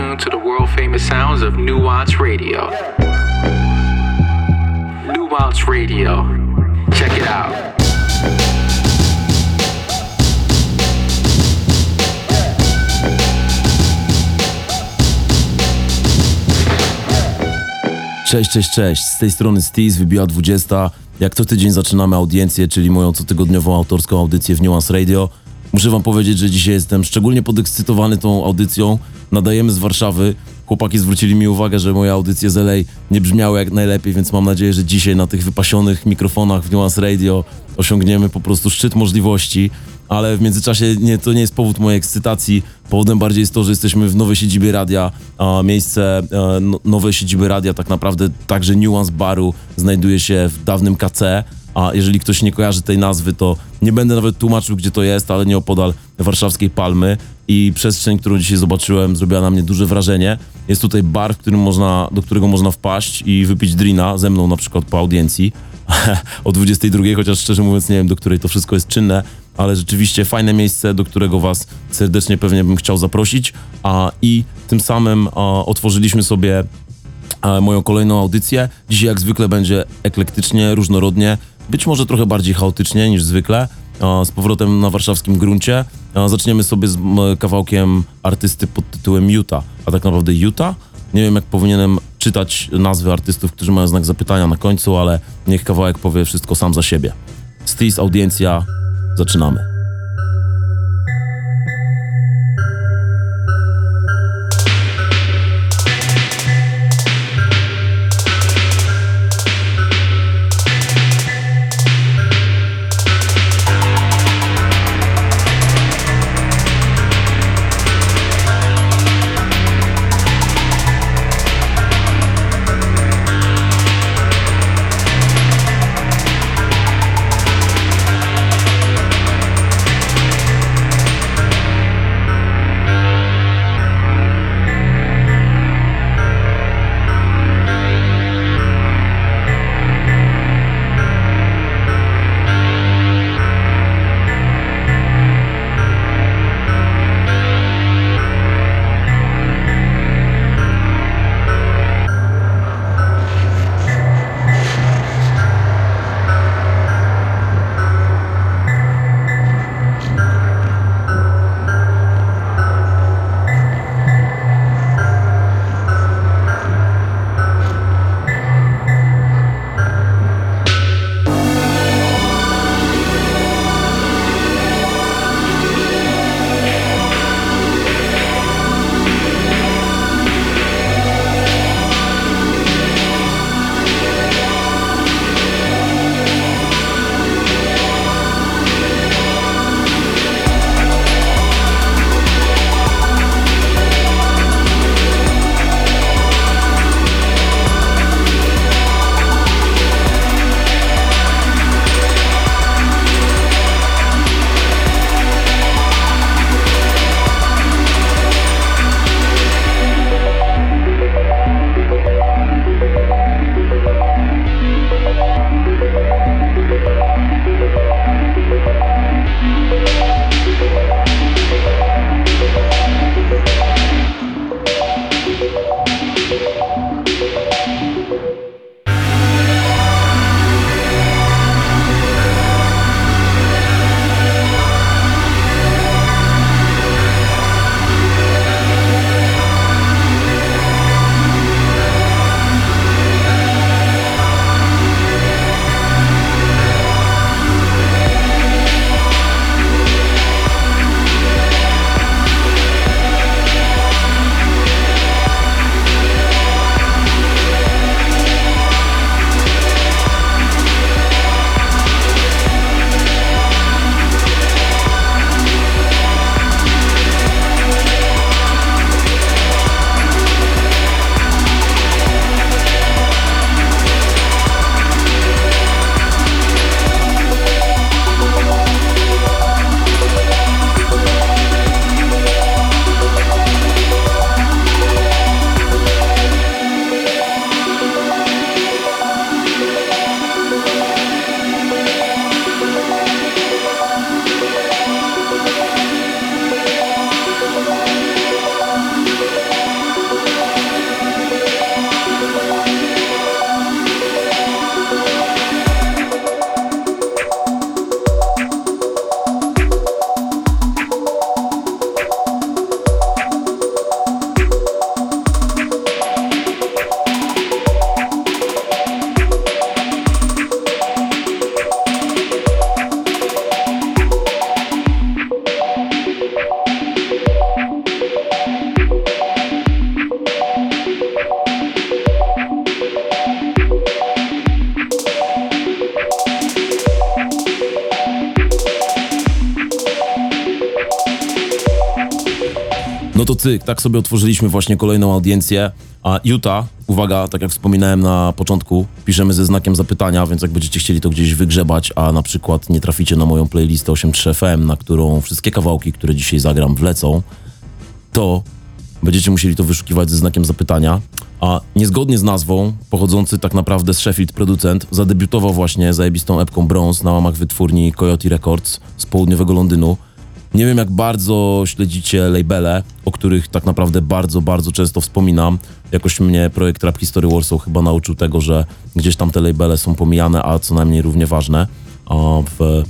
tuned to the world famous sounds of Nuance Radio. Nuance Radio. Check it out. Cześć, cześć, cześć. Z tej strony Steez, wybiła 20. Jak co tydzień zaczynamy audiencję, czyli moją cotygodniową autorską audycję w Nuance Radio. Muszę wam powiedzieć, że dzisiaj jestem szczególnie podekscytowany tą audycją. Nadajemy z Warszawy. Chłopaki zwrócili mi uwagę, że moje audycje z LA nie brzmiały jak najlepiej, więc mam nadzieję, że dzisiaj na tych wypasionych mikrofonach w Nuance Radio osiągniemy po prostu szczyt możliwości. Ale w międzyczasie nie, to nie jest powód mojej ekscytacji. Powodem bardziej jest to, że jesteśmy w nowej siedzibie radia, a miejsce e, no, nowej siedziby radia, tak naprawdę także Nuance Baru znajduje się w dawnym KC. A jeżeli ktoś nie kojarzy tej nazwy, to nie będę nawet tłumaczył, gdzie to jest, ale nieopodal warszawskiej Palmy. I przestrzeń, którą dzisiaj zobaczyłem, zrobiła na mnie duże wrażenie. Jest tutaj bar, można, do którego można wpaść i wypić drina ze mną na przykład po audiencji o 22, chociaż szczerze mówiąc nie wiem, do której to wszystko jest czynne, ale rzeczywiście fajne miejsce, do którego Was serdecznie pewnie bym chciał zaprosić. A, I tym samym a, otworzyliśmy sobie moją kolejną audycję. Dzisiaj jak zwykle będzie eklektycznie, różnorodnie, być może trochę bardziej chaotycznie niż zwykle. a, Z powrotem na warszawskim gruncie. A, Zaczniemy sobie z kawałkiem artysty pod tytułem Utah, a tak naprawdę Utah. Nie wiem, jak powinienem czytać nazwy artystów, którzy mają znak zapytania na końcu, ale niech kawałek powie wszystko sam za siebie. Stis, audiencja, zaczynamy. Cyk, tak sobie otworzyliśmy właśnie kolejną audiencję. A Utah, uwaga, tak jak wspominałem na początku, piszemy ze znakiem zapytania, więc jak będziecie chcieli to gdzieś wygrzebać, a na przykład nie traficie na moją playlistę 8.3 FM, na którą wszystkie kawałki, które dzisiaj zagram, wlecą, to będziecie musieli to wyszukiwać ze znakiem zapytania. A niezgodnie z nazwą, pochodzący tak naprawdę z Sheffield producent, zadebiutował właśnie zajebistą epką Bronze na łamach wytwórni Coyote Records z południowego Londynu. Nie wiem, jak bardzo śledzicie labele, o których tak naprawdę bardzo, bardzo często wspominam. Jakoś mnie projekt Rap History Warsaw chyba nauczył tego, że gdzieś tam te labele są pomijane, a co najmniej równie ważne w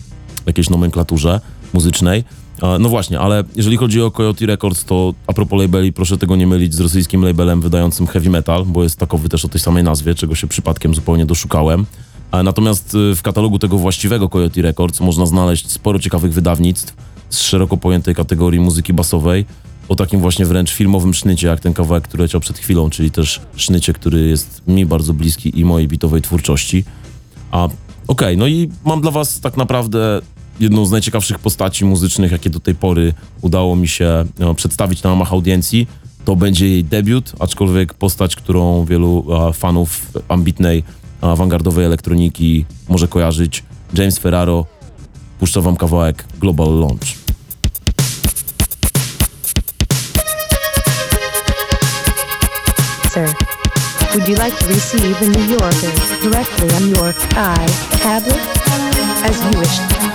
jakiejś nomenklaturze muzycznej. No właśnie, ale jeżeli chodzi o Coyote Records, to a propos labeli, proszę tego nie mylić z rosyjskim labelem wydającym heavy metal, bo jest takowy też o tej samej nazwie, czego się przypadkiem zupełnie doszukałem. Natomiast y, w katalogu tego właściwego Coyote Records można znaleźć sporo ciekawych wydawnictw z szeroko pojętej kategorii muzyki basowej, o takim właśnie wręcz filmowym sznycie, jak ten kawałek, który leciał przed chwilą, czyli też sznycie, który jest mi bardzo bliski i mojej bitowej twórczości. A okej, no i mam dla was tak naprawdę jedną z najciekawszych postaci muzycznych, jakie do tej pory udało mi się no, przedstawić na ramach audiencji. To będzie jej debiut, aczkolwiek postać, którą wielu a, fanów ambitnej, awangardowej elektroniki może kojarzyć. James Ferraro puszcza wam kawałek Global Launch. Sir, would you like to receive the New Yorker directly on your iTablet? As you wish.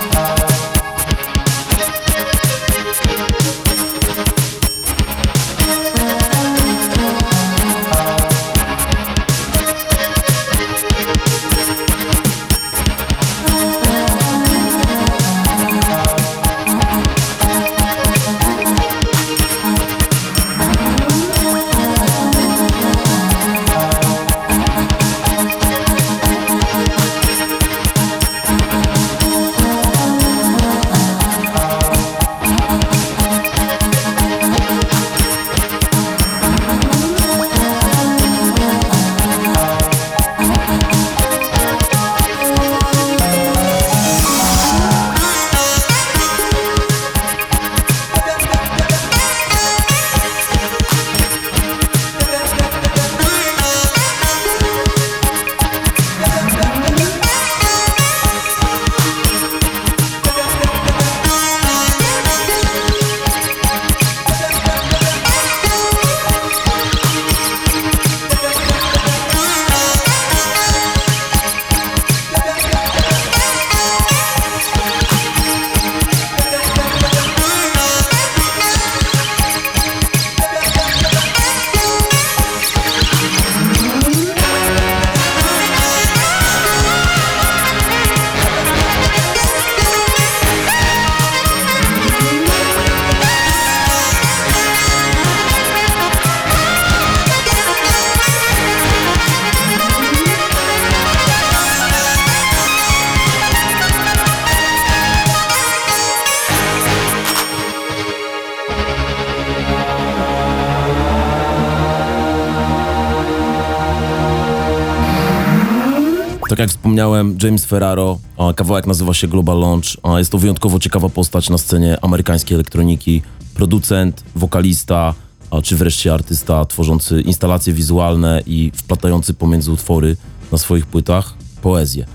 Wspomniałem, James Ferraro, kawałek nazywa się Global Launch. Jest to wyjątkowo ciekawa postać na scenie amerykańskiej elektroniki. Producent, wokalista, czy wreszcie artysta tworzący instalacje wizualne i wplatający pomiędzy utwory na swoich płytach poezję.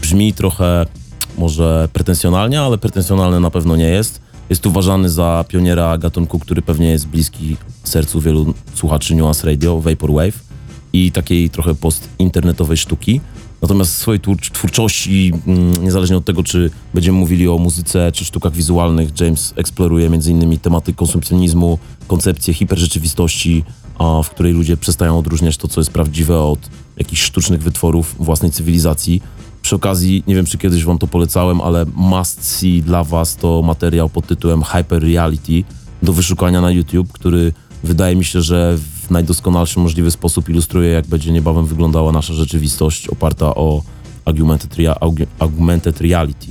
Brzmi trochę może pretensjonalnie, ale pretensjonalne na pewno nie jest. Jest uważany za pioniera gatunku, który pewnie jest bliski sercu wielu słuchaczy Nuance Radio, Vaporwave i takiej trochę post-internetowej sztuki. Natomiast w swojej twór- twórczości, mm, niezależnie od tego, czy będziemy mówili o muzyce czy sztukach wizualnych, James eksploruje m.in. tematy konsumpcjonizmu, koncepcję hiperrzeczywistości, w której ludzie przestają odróżniać to, co jest prawdziwe od jakichś sztucznych wytworów własnej cywilizacji. Przy okazji, nie wiem czy kiedyś wam to polecałem, ale must see dla was to materiał pod tytułem Hyper Reality do wyszukania na YouTube, który wydaje mi się, że w najdoskonalszy możliwy sposób ilustruje, jak będzie niebawem wyglądała nasza rzeczywistość oparta o augmented, rea- augmented reality.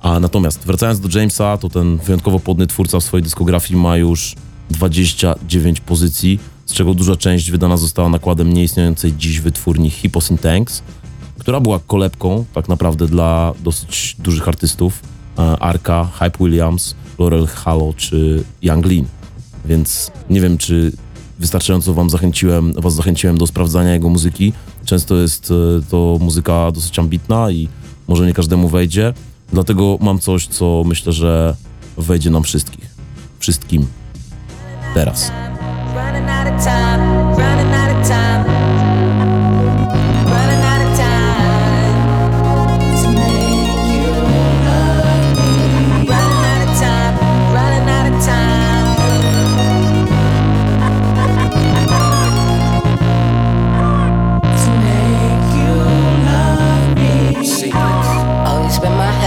A natomiast wracając do Jamesa, to ten wyjątkowo podny twórca w swojej dyskografii ma już 29 pozycji, z czego duża część wydana została nakładem nieistniejącej dziś wytwórni Hippocene Tanks, która była kolebką tak naprawdę dla dosyć dużych artystów, e, Arka, Hype Williams, Laurel Hallow czy Young Lean. więc nie wiem, czy wystarczająco wam zachęciłem, was zachęciłem do sprawdzania jego muzyki. Często jest e, to muzyka dosyć ambitna i może nie każdemu wejdzie, dlatego mam coś, co myślę, że wejdzie nam wszystkich. Wszystkim. Teraz.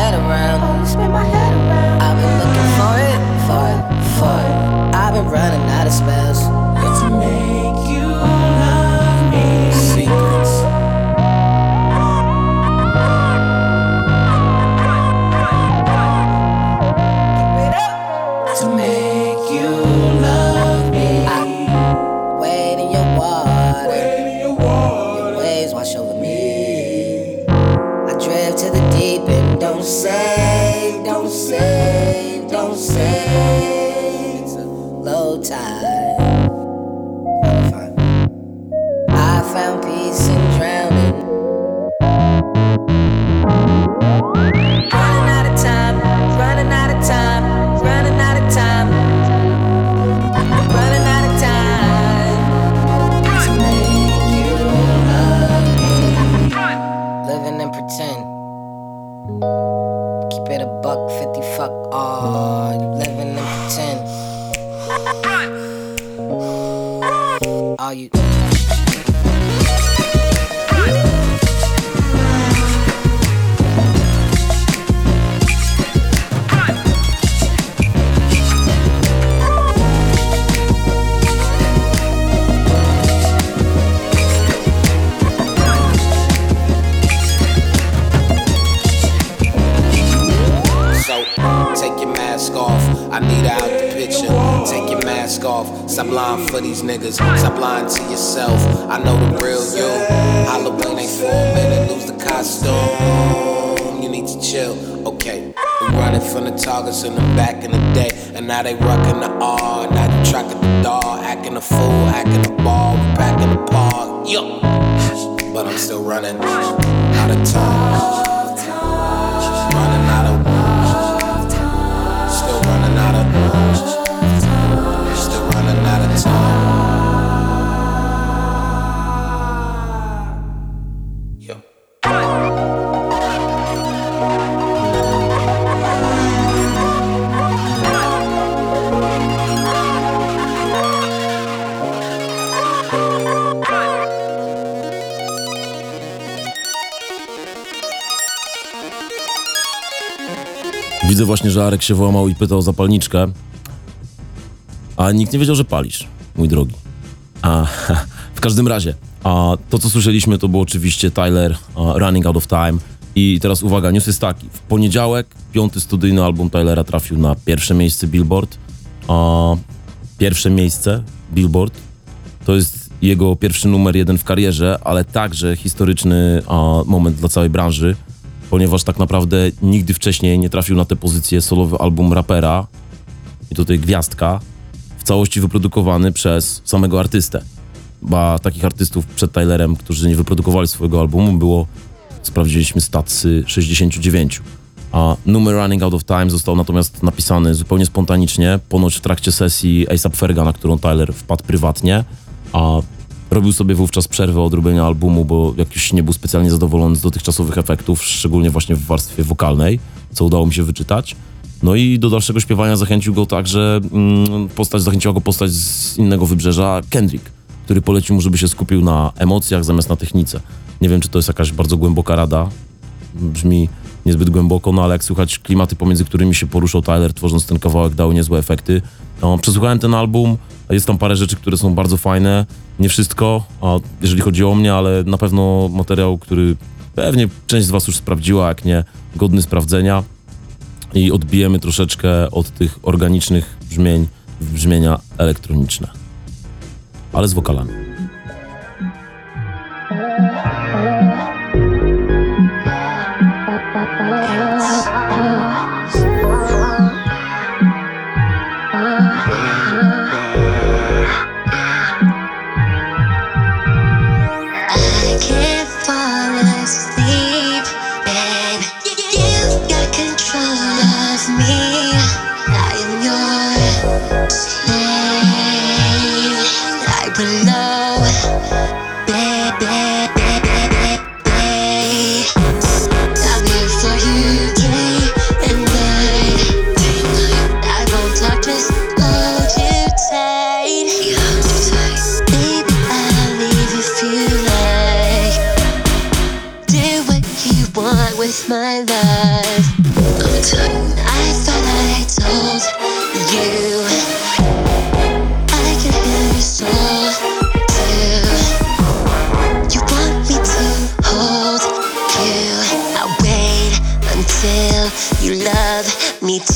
Head around. Always spin my head around. I've been looking for it, for it, for it. I've been running out of spells. To make you że Arek się włamał i pytał o zapalniczkę, a nikt nie wiedział, że palisz, mój drogi. A w każdym razie, a to co słyszeliśmy to był oczywiście Tyler Running Out of Time i teraz uwaga, news jest taki. W poniedziałek piąty studyjny album Tylera trafił na pierwsze miejsce Billboard. A pierwsze miejsce Billboard to jest jego pierwszy numer jeden w karierze, ale także historyczny a, moment dla całej branży, ponieważ tak naprawdę nigdy wcześniej nie trafił na tę pozycję solowy album rapera i tutaj gwiazdka w całości wyprodukowany przez samego artystę. Bo takich artystów przed Tylerem, którzy nie wyprodukowali swojego albumu, było, sprawdziliśmy statsy 69. A numer Running Out of Time został natomiast napisany zupełnie spontanicznie, ponoć w trakcie sesji A$AP Ferga, na którą Tyler wpadł prywatnie, a robił sobie wówczas przerwę od robienia albumu, bo jakiś nie był specjalnie zadowolony z dotychczasowych efektów, szczególnie właśnie w warstwie wokalnej, co udało mi się wyczytać. No i do dalszego śpiewania zachęcił go także mm, postać, zachęciła go postać z innego wybrzeża, Kendrick, który polecił mu, żeby się skupił na emocjach zamiast na technice. Nie wiem, czy to jest jakaś bardzo głęboka rada, brzmi niezbyt głęboko, no ale jak słychać klimaty, pomiędzy którymi się poruszał Tyler, tworząc ten kawałek, dały niezłe efekty. No, przesłuchałem ten album, jest tam parę rzeczy, które są bardzo fajne, nie wszystko, a jeżeli chodzi o mnie, ale na pewno materiał, który pewnie część z was już sprawdziła, jak nie, godny sprawdzenia i odbijemy troszeczkę od tych organicznych brzmień w brzmienia elektroniczne, ale z wokalami.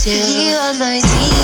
Me too. You are my diva.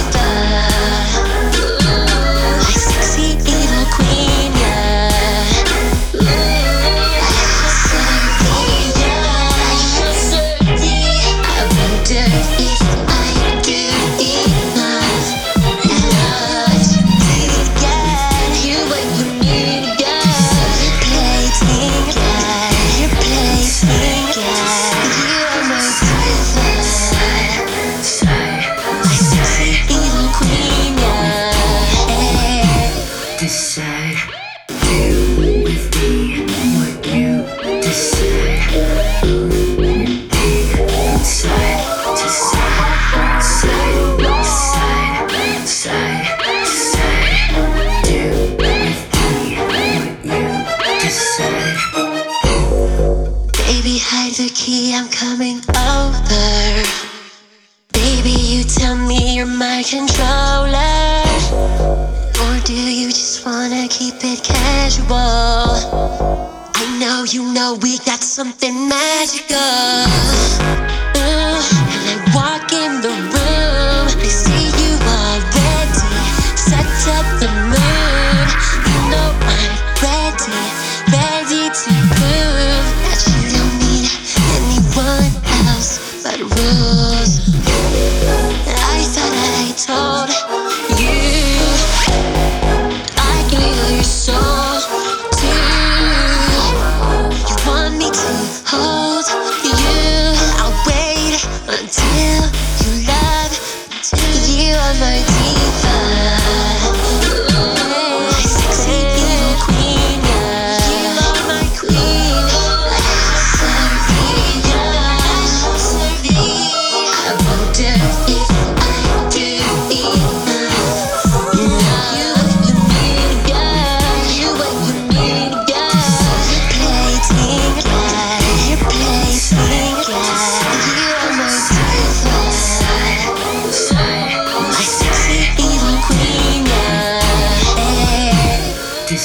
To.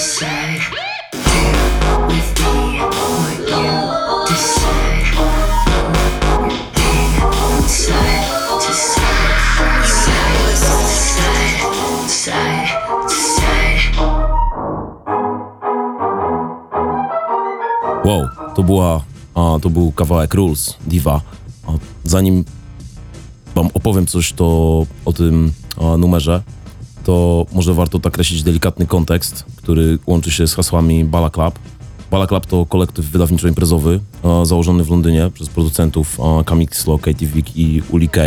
Wow, to była, a, to był kawałek Rules, Diva. A, zanim wam opowiem coś to o tym a, numerze, to może warto nakreślić delikatny kontekst, który łączy się z hasłami Bala Club. Bala Club to kolektyw wydawniczo-imprezowy a, założony w Londynie przez producentów a, Kamixlo, Katie Vick i Uli K.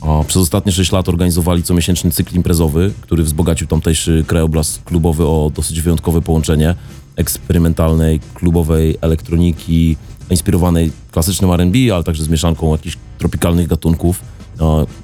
A, Przez ostatnie 6 lat organizowali comiesięczny cykl imprezowy, który wzbogacił tamtejszy krajobraz klubowy o dosyć wyjątkowe połączenie eksperymentalnej, klubowej elektroniki, inspirowanej klasycznym R&B, ale także z mieszanką jakichś tropikalnych gatunków, e,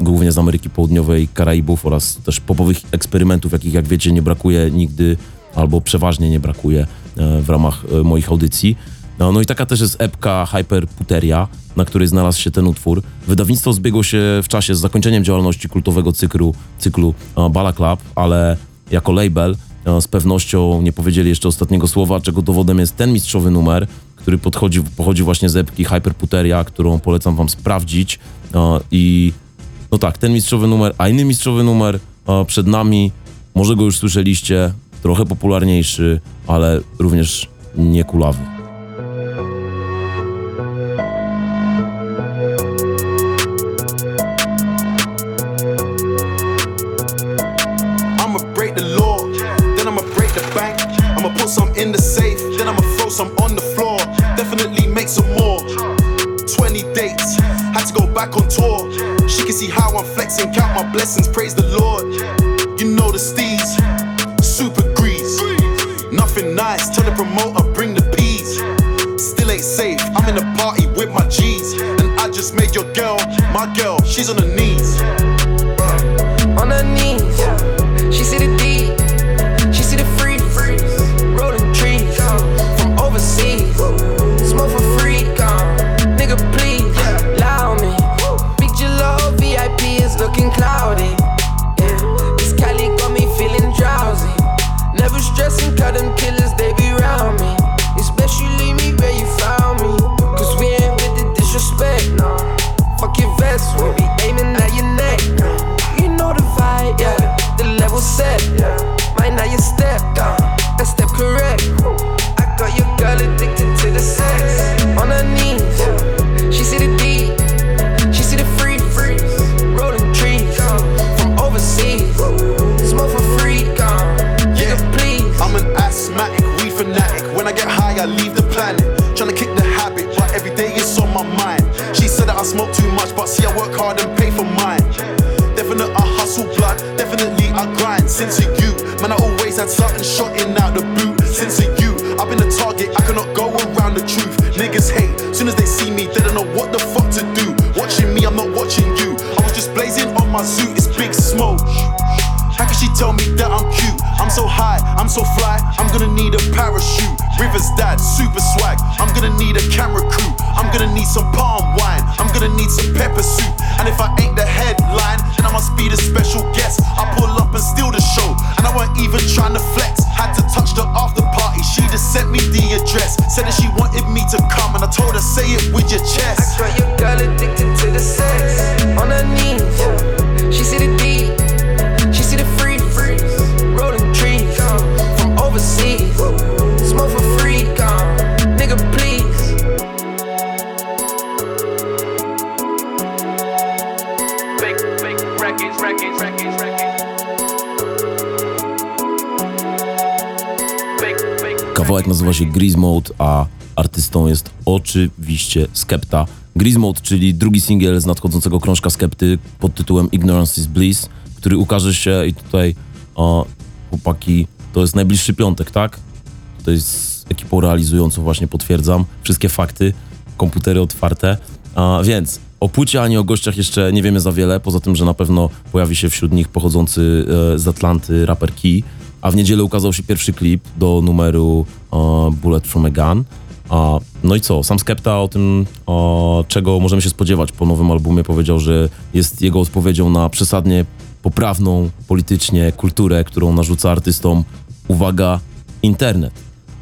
głównie z Ameryki Południowej, Karaibów oraz też popowych eksperymentów, jakich jak wiecie nie brakuje nigdy albo przeważnie nie brakuje e, w ramach e, moich audycji. No, no i taka też jest epka Hyperputeria, na której znalazł się ten utwór. Wydawnictwo zbiegło się w czasie z zakończeniem działalności kultowego cyklu, cyklu e, Bala Club, ale jako label z pewnością nie powiedzieli jeszcze ostatniego słowa, czego dowodem jest ten mistrzowy numer, który podchodzi, pochodzi właśnie z epki Hyperputeria, którą polecam wam sprawdzić. I no tak, ten mistrzowy numer, a inny mistrzowy numer e, przed nami, może go już słyszeliście, trochę popularniejszy, ale również niekulawy. Me address. Said that she wanted me to come, and I told her say it with your chest. I Got your girl addicted to the sex. Kawałek nazywa się Grease Mode, a artystą jest oczywiście Skepta. Grease Mode, czyli drugi singiel z nadchodzącego krążka Skepty pod tytułem Ignorance is Bliss, który ukaże się i tutaj o, chłopaki, to jest najbliższy piątek, tak? To jest z ekipą realizującą właśnie potwierdzam wszystkie fakty, komputery otwarte. A, więc o płycie ani o gościach jeszcze nie wiemy za wiele, poza tym, że na pewno pojawi się wśród nich pochodzący e, z Atlanty raper Key, a w niedzielę ukazał się pierwszy klip do numeru e, Bullet from a Gun. A, no i co? Sam Skepta o tym, o, czego możemy się spodziewać po nowym albumie, powiedział, że jest jego odpowiedzią na przesadnie poprawną politycznie kulturę, którą narzuca artystom, uwaga, internet.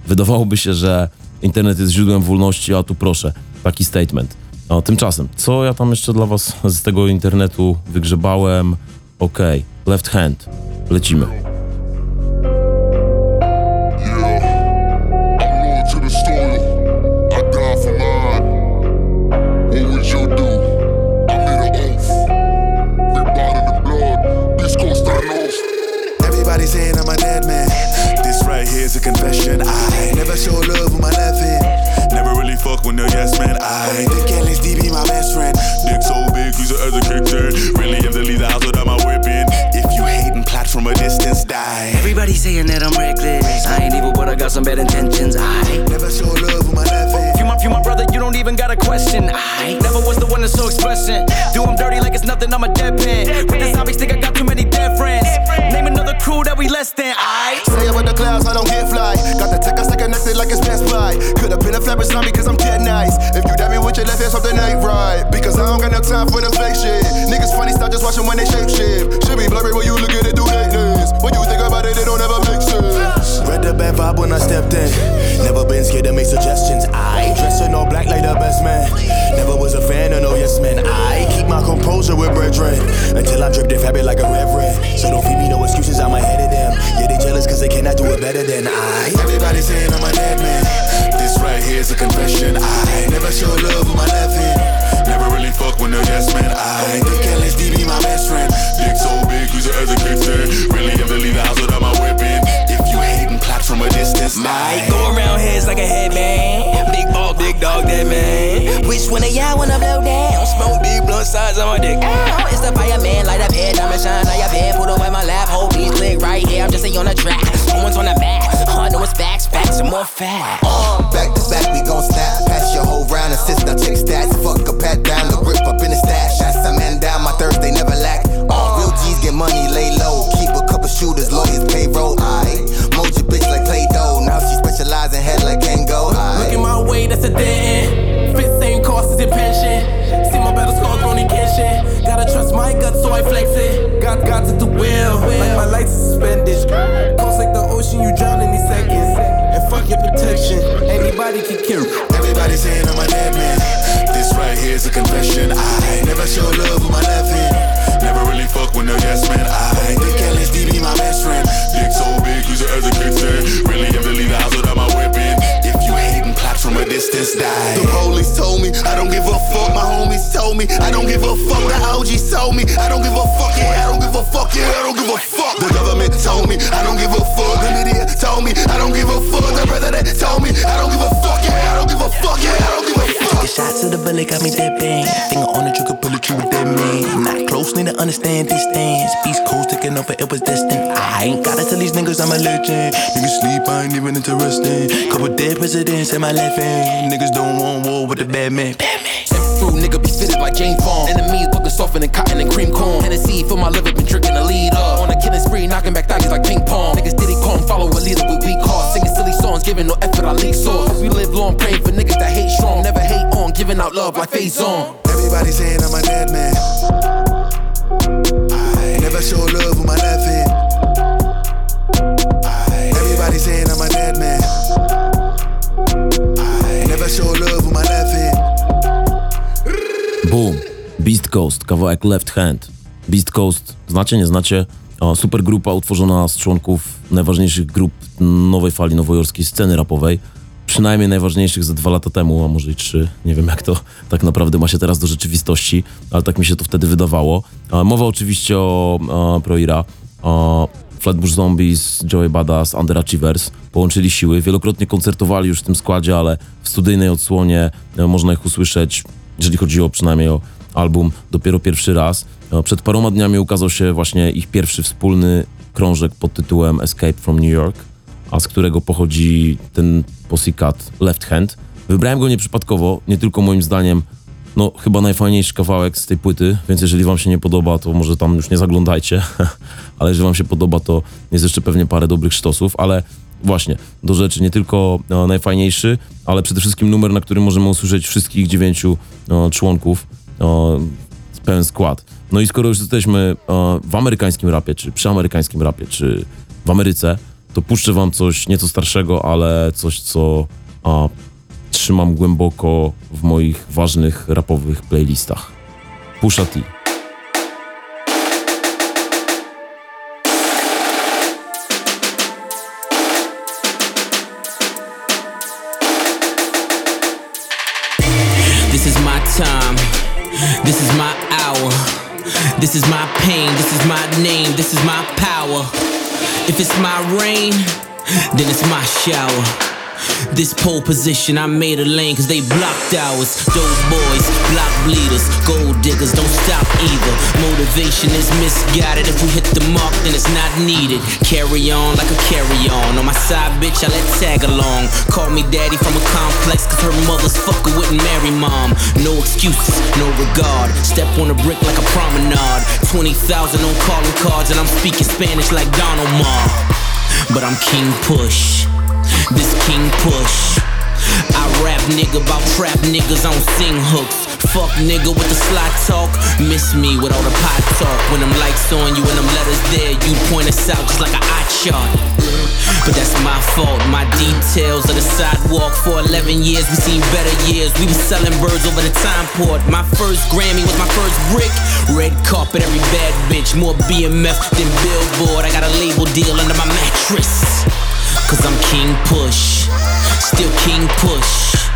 Wydawałoby się, że internet jest źródłem wolności, a tu proszę, taki statement. A tymczasem, co ja tam jeszcze dla was z tego internetu wygrzebałem? Okej, left hand, lecimy. Man. I die. Everybody saying that I'm reckless. I ain't evil, but I got some bad intentions. I Never show love with my left hand. you my, you my brother, you don't even got a question. I never was the one that's so expressing. Do 'em dirty like it's nothing, I'm a deadpan. With the zombies, think I got too many dead friends. Name another crew that we less than. I Say about the clouds, I don't get fly. Got the tech, I stay connected like it's Best Buy. Could've been a flapper zombie cause I'm dead nice. If you dab me with your left hand, something ain't right. Because I don't got no time for the fake shit. Niggas funny, stop just watching when they shape shift. Should be blurry when you look at it through thickness. When you think about it, it don't ever make sense. Read the bad vibe when I stepped in. Never been scared to make suggestions. I dress in all black like the best man. Never was a fan of no yes man. I keep my composure with brethren until I drip their habit like a reverend. So don't feed me no excuses, I'm ahead of them. Yeah, they jealous cause they cannot do it better than I. Everybody saying I'm a dead man. This right here is a confession. I never show love with my left hand. Never really fuck with no yes man. I think LSD be my best friend. Dick so big, use it as a kickstand. Really have to leave the house without my whipping. If you and plot from a distance, I go around heads like a headband. Big big dog, that man. Which one of y'all wanna blow down? Smoke big blunt size on my dick. Ow, it's the fireman, light up head, diamond shine. Now your bed, put away my lap. Whole piece click right here. I'm just a on the track. Someone's on the back. Hard it's facts, facts, and more facts. Uh, back to back, we gon' snap. Pass your whole round, assist, now check stats. Fuck a pat down, the grip up in the stash. Shots a man down, my Thursday never lack. All real G's get money, lay low. Keep a couple shooters, lawyers, payroll. Aight, mold your bitch like Play Doh. Now she specialize in head like Kango. Looking my way, that's a dead end. Fit same cost as your pension. See my battle scars, Ronnie Kenshin. Gotta trust my gut, so I flex it. Got, got to the well. Like my lights suspended. Coast like the ocean, you drown in these seconds. And fuck your protection. Anybody can kill. Everybody saying I'm a dead man. Belly, got me dipping. Finger on the trigger, pull it true with that man. Not close, need to understand distance. East Coast taking over, it was destined. I ain't gotta tell these niggas I'm a legend. Niggas sleep, I ain't even interested. Couple dead presidents in my left hand. Niggas don't want war with the bad man. Through nigga be fitted like Jane Fonda. Enemies looking softer than cotton and cream corn. Hennessy for my liver, been drinking the lead up. On a killing spree, knocking back thighies like ping pong. Niggas diddy come, follow a leader with weak hearts. Singing silly songs, giving no effort, I leak sauce. We live long, praying for niggas that hate strong. Never hate on, giving out love like phase on. Everybody saying I'm a dead man. I never show love with my left hand. Coast, kawałek Left Hand. Beast Coast, znacie, nie znacie? Super grupa utworzona z członków najważniejszych grup nowej fali nowojorskiej sceny rapowej. Przynajmniej najważniejszych ze dwa lata temu, a może i trzy. Nie wiem, jak to tak naprawdę ma się teraz do rzeczywistości, ale tak mi się to wtedy wydawało. Mowa oczywiście o, Proira, Flatbush Zombies, Joey Badass, Underachievers połączyli siły. Wielokrotnie koncertowali już w tym składzie, ale w studyjnej odsłonie e, można ich usłyszeć, jeżeli chodzi o przynajmniej o album, dopiero pierwszy raz. E, Przed paroma dniami ukazał się właśnie ich pierwszy wspólny krążek pod tytułem Escape from New York, a z którego pochodzi ten Pussycat Left Hand. Wybrałem go nieprzypadkowo, nie tylko moim zdaniem no chyba najfajniejszy kawałek z tej płyty, więc jeżeli wam się nie podoba, to może tam już nie zaglądajcie, ale jeżeli wam się podoba, to jest jeszcze pewnie parę dobrych sztosów, ale właśnie, do rzeczy nie tylko e, najfajniejszy, ale przede wszystkim numer, na którym możemy usłyszeć wszystkich dziewięciu e, członków, e, pełen skład. No i skoro już jesteśmy e, w amerykańskim rapie, czy przy amerykańskim rapie, czy w Ameryce, to puszczę wam coś nieco starszego, ale coś, co trzymam głęboko w moich ważnych rapowych playlistach. Pusha T. This is my pain. This is my name. This is my power. If it's my rain, then it's my shower. This pole position, I made a lane cause they blocked ours. Dope boys, block bleeders, gold diggers, don't stop either. Motivation is misguided. If we hit the mark, then it's not needed. Carry on like a carry on. On my side, bitch, I let tag along. Call me daddy from a complex cause her mother's fucker wouldn't marry mom. No excuses, no regard. Step on a brick like a promenade. 20,000 on calling cards, and I'm speaking Spanish like Don Omar. But I'm King Push. This King Push. I rap nigga about trap niggas on sing hooks. Fuck nigga with the sly talk. Miss me with all the pot talk. When them lights on you and them letters there, you point us out just like an eye chart. But that's my fault. My details of the sidewalk for 11 years. We seen better years. We was selling birds over the time port. My first Grammy was my first brick. Red carpet, every bad bitch. More BMF than Billboard. I got a label deal under my mattress. Cause I'm King Push. Still King Push.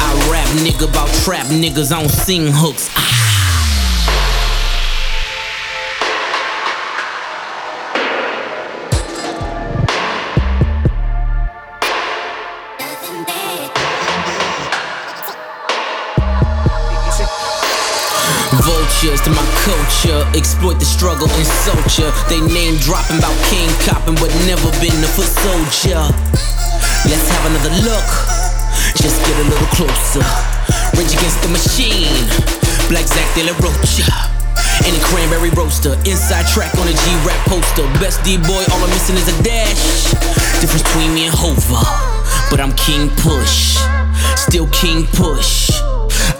I rap nigga about trap niggas on sing hooks. Ah. Vultures to my culture, exploit the struggle, insult ya. They name dropping about king copping, but never been a foot soldier. Let's have another look. Just get a little closer. Rage against the machine. Black Zack De La Rocha. In a cranberry roaster. Inside track on a G-Rap poster. Best D-boy, all I'm missing is a dash. Difference between me and Hova. But I'm King Push. Still King Push.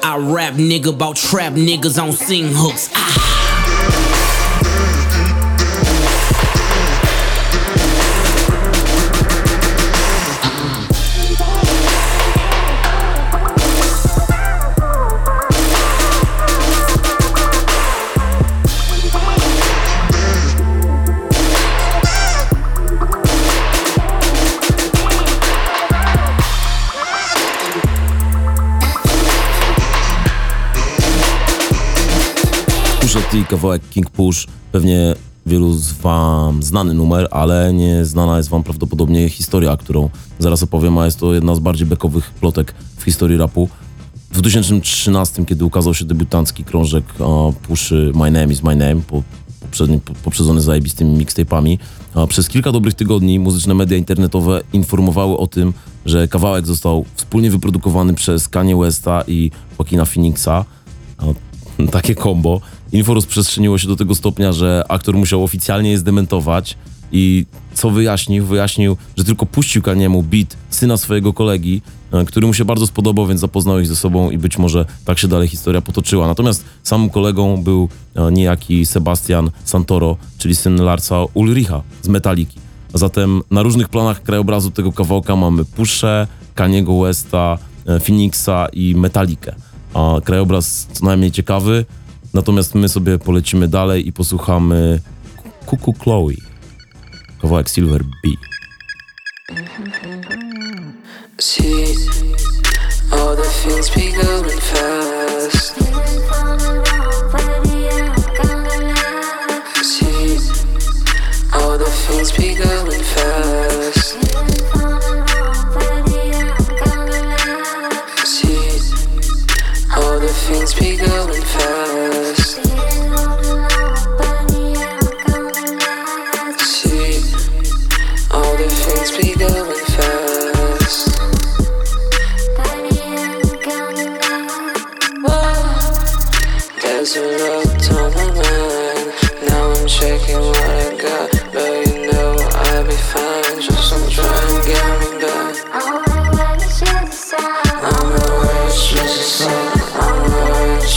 I rap nigga about trap niggas on sing hooks. Ah. T, kawałek King Push, pewnie wielu z wam znany numer, ale nie znana jest wam prawdopodobnie historia, którą zaraz opowiem, a jest to jedna z bardziej bekowych plotek w historii rapu. W 2013, kiedy ukazał się debiutancki krążek o, Puszy My Name is My Name, po, poprzedni, po, poprzedzony zajebistymi mixtape'ami, przez kilka dobrych tygodni muzyczne media internetowe informowały o tym, że kawałek został wspólnie wyprodukowany przez Kanye Westa i Joaquina Phoenixa. Takie kombo. Info rozprzestrzeniło się do tego stopnia, że aktor musiał oficjalnie je zdementować i co wyjaśnił? Wyjaśnił, że tylko puścił Kaniemu beat syna swojego kolegi, e, który mu się bardzo spodobał, więc zapoznał ich ze sobą i być może tak się dalej historia potoczyła. Natomiast samym kolegą był e, niejaki Sebastian Santoro, czyli syn Larsa Ulricha z Metaliki. A zatem na różnych planach krajobrazu tego kawałka mamy Puszę, Kaniego Westa, e, Phoenixa i Metalikę. A krajobraz co najmniej ciekawy, natomiast my sobie polecimy dalej i posłuchamy Kuku Chloe, kawałek Silver B. All the things be going fast. Cause you looked on my mind Now I'm shaking what I got But you know I'll be fine Just don't try and get me back I'm aware it's just a sign I'm aware it's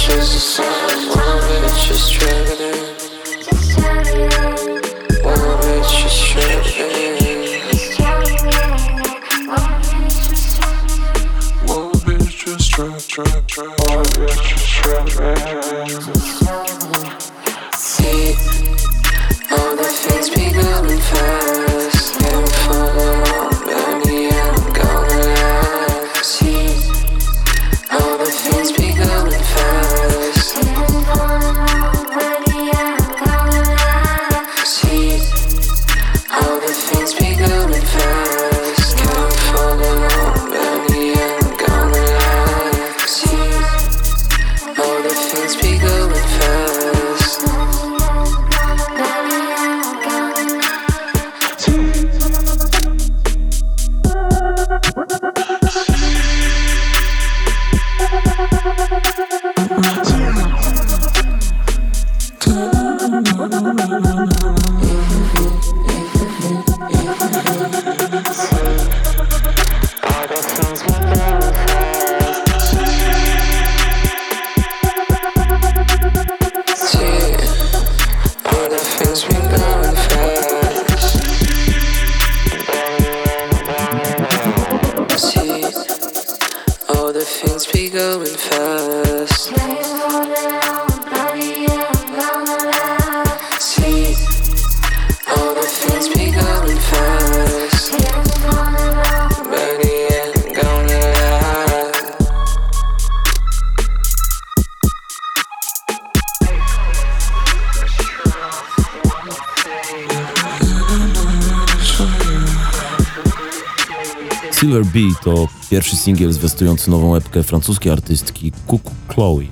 just a sign One bitch is tripping One bitch is tripping One bitch is tripping One bitch is tripping I'm drum, drum, pierwszy singiel zwiastujący nową epkę francuskiej artystki Kuku Chloe.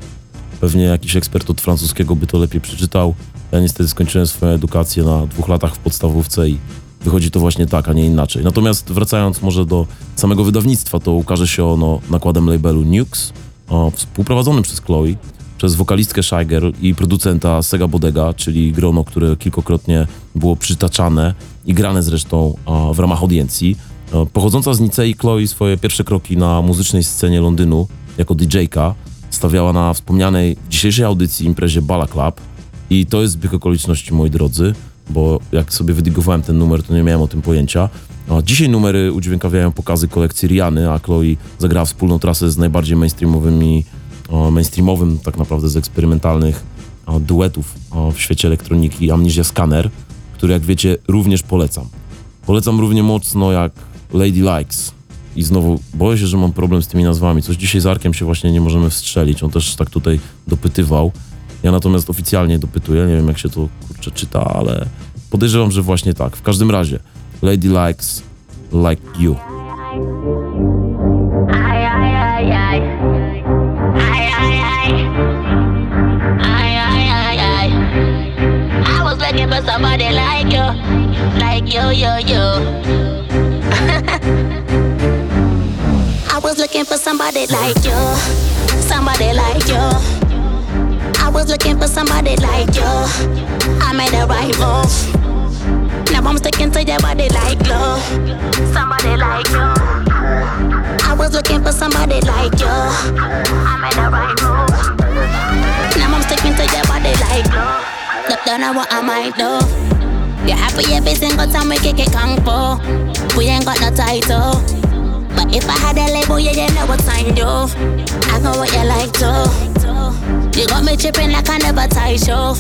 Pewnie jakiś ekspert od francuskiego by to lepiej przeczytał. Ja niestety skończyłem swoją edukację na dwóch latach w podstawówce i wychodzi to właśnie tak, a nie inaczej. Natomiast wracając może do samego wydawnictwa, to ukaże się ono nakładem labelu Nukes, o, współprowadzonym przez Chloe, przez wokalistkę Shy Girl i producenta Sega Bodega, czyli grono, które kilkokrotnie było przytaczane i grane zresztą w ramach audiencji. E, Pochodząca z Nicei, Chloe swoje pierwsze kroki na muzycznej scenie Londynu jako DJ-ka stawiała na wspomnianej dzisiejszej audycji imprezie Bala Club i to jest zbieg okoliczności, moi drodzy, bo jak sobie wydigowałem ten numer, to nie miałem o tym pojęcia. Dzisiaj numery udźwiękawiają pokazy kolekcji Riany, a Chloe zagrała wspólną trasę z najbardziej mainstreamowymi, mainstreamowym tak naprawdę z eksperymentalnych duetów w świecie elektroniki Amnesia Scanner, który jak wiecie również polecam. Polecam równie mocno jak Lady Likes. I znowu boję się, że mam problem z tymi nazwami. Coś dzisiaj z Arkiem się właśnie nie możemy wstrzelić. On też tak tutaj dopytywał. Ja natomiast oficjalnie dopytuję. Nie wiem, jak się to kurczę czyta, ale podejrzewam, że właśnie tak. W każdym razie, Lady Likes Like You. I was for somebody like you. Like you, you, you. Looking for somebody like you. Somebody like you. I was looking for somebody like you. I made the right move. Now I'm sticking to your body like glue. Somebody like you. I was looking for somebody like you. I made the right move. Now I'm sticking to your body like glue. Look, don't know what I might do. You're happy every single time we kick it kung fu. We ain't got no title. But if I had a label, yeah, you know what time do. I know what you like to. You got me tripping like I never tie show.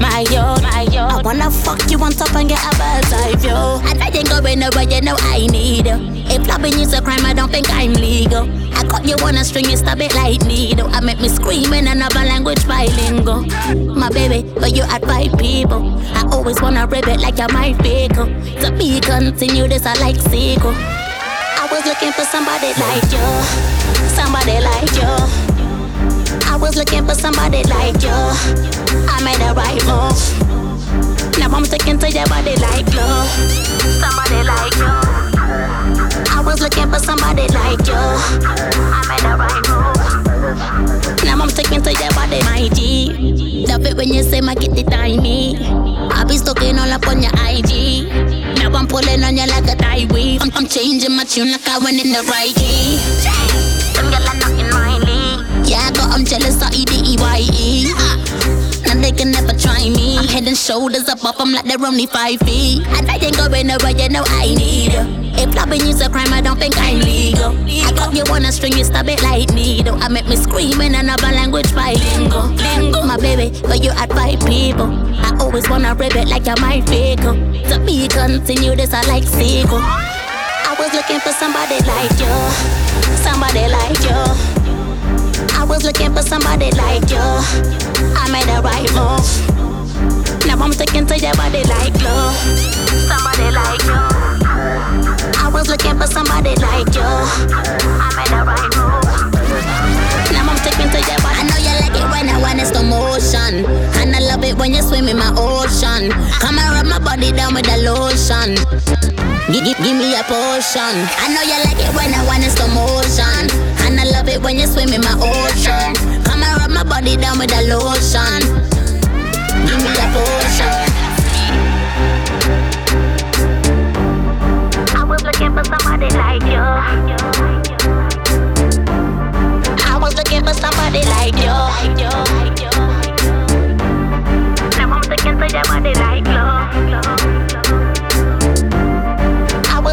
My yo, my yo. I wanna fuck you on top and get a bird's eye view. And I ain't going nowhere, you know I need you. If loving you's a crime, I don't think I'm legal. I got you on a string, you stab it like needle. I make me scream in another language bilingual. My baby, but you had five people. I always wanna rip it like you're my vehicle. To be continue this, I like sequel. I was looking for somebody like you, somebody like you. I was looking for somebody like you. I made the right move. Now I'm sticking to your body like glue. Somebody like you. I was looking for somebody like you. I made the right move. Now I'm sticking to your body, my G. Love it when you say my get the timey. I be stalking all up on your IG. Now I'm pulling on you like a tie weave. I'm, I'm changing my tune like I went in the right key. Them girl are in my league. Yeah, but I'm jealous of E-D-E-Y-E. Now they can never try me. I'm head and shoulders above them like they're only five feet. I ain't going nowhere, you know I need you. If loving you's a crime, I don't think I'm legal. I got you on a string, you stab it like needle. I make me scream in another language bilingual. Lingo, lingo. my baby, but you had five people. I always wanna rip it like you're my vehicle. To be continue this, I like sequel. I was looking for somebody like you, somebody like you. I was looking for somebody like you. I made the right move. Now I'm sticking to your body like glue. Somebody like you. Was looking for somebody like you. I made the right move. Now I'm sticking to your. I know you like it when I want it slow motion. And I love it when you swim in my ocean. Come and rub my body down with the lotion. Give, give, give me a potion. I know you like it when I want it slow motion. And I love it when you swim in my ocean. Come and rub my body down with the lotion. Give me a potion.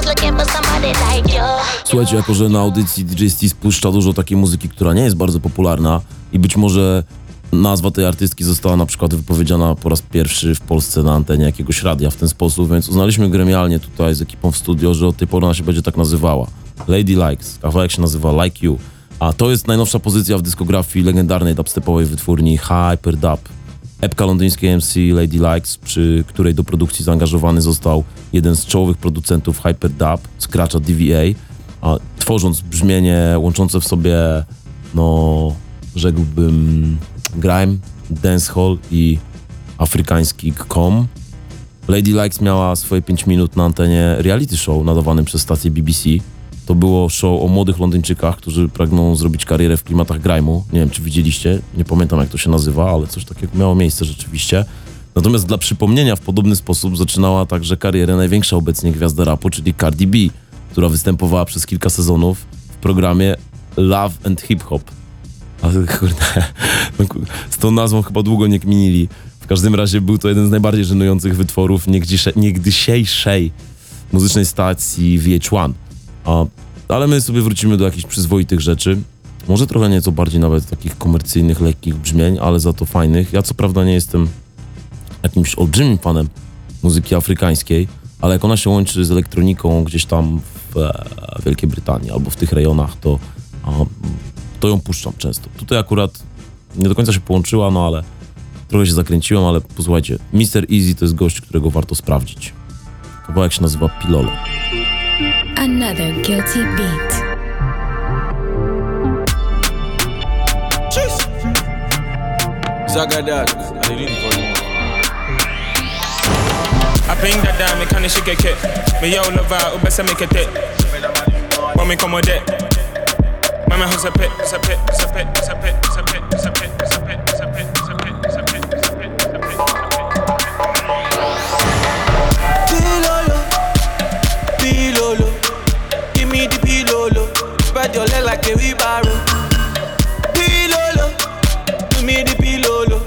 Looking for somebody like you. Słuchajcie, jako że na audycji DJ Steve spuszcza dużo takiej muzyki, która nie jest bardzo popularna i być może nazwa tej artystki została na przykład wypowiedziana po raz pierwszy w Polsce na antenie jakiegoś radia w ten sposób, więc uznaliśmy gremialnie tutaj z ekipą w studio, że od tej pory ona się będzie tak nazywała. Lady Likes, kawałek się nazywa Like You, a to jest najnowsza pozycja w dyskografii legendarnej dubstepowej wytwórni Hyper Dub. Epka londyńskiej MC Lady Likes, przy której do produkcji zaangażowany został jeden z czołowych producentów Hyper Dub, DVA, a tworząc brzmienie łączące w sobie, no, rzekłbym, grime, dancehall i afrykański kom. Lady Likes miała swoje 5 minut na antenie reality show nadawanym przez stację BBC. To było show o młodych Londyńczykach, którzy pragną zrobić karierę w klimatach grime'u. Nie wiem, czy widzieliście, nie pamiętam jak to się nazywa, ale coś takiego miało miejsce rzeczywiście. Natomiast dla przypomnienia w podobny sposób zaczynała także karierę największa obecnie gwiazda rapu, czyli Cardi B, która występowała przez kilka sezonów w programie Love and Hip Hop. Kurde, no z tą nazwą chyba długo nie kminili. W każdym razie był to jeden z najbardziej żenujących wytworów niegdysze, niegdysiejszej muzycznej stacji VH1. A, ale my sobie wrócimy do jakichś przyzwoitych rzeczy. Może trochę nieco bardziej nawet takich komercyjnych, lekkich brzmień, ale za to fajnych. Ja co prawda nie jestem jakimś olbrzymim fanem muzyki afrykańskiej, ale jak ona się łączy z elektroniką gdzieś tam w e, Wielkiej Brytanii albo w tych rejonach, to, to ją puszczam często. Tutaj akurat nie do końca się połączyła, no ale trochę się zakręciłem, ale posłuchajcie, Mr. Easy to jest gość, którego warto sprawdzić. Kawałek się nazywa Pilolo. Another guilty beat. I ping that down, me shit get kicked. Me yo love out, ou best make it dip. When me come with it. Mama who's a pit, it's a pit, it's a pit, it's a pit, it's a pit, it's a pit, it's a pit, it's a pit, it's a pit, it's a pit, it's a pit, it's a pit, Pilolo, pilolo, give me the pilolo. Spread your leg like a wheelbarrow. Pilolo, give me the pilolo.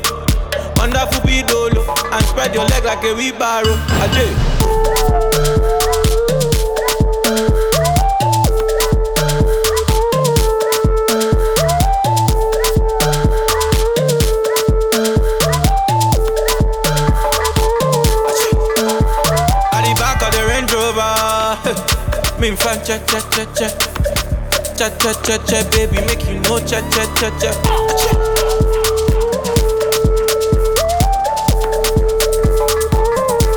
Wonderful pilolo, and spread your leg like a wheelbarrow. Ajay. Me fan cha cha cha cha. Cha cha cha cha, baby, make you know cha cha cha cha.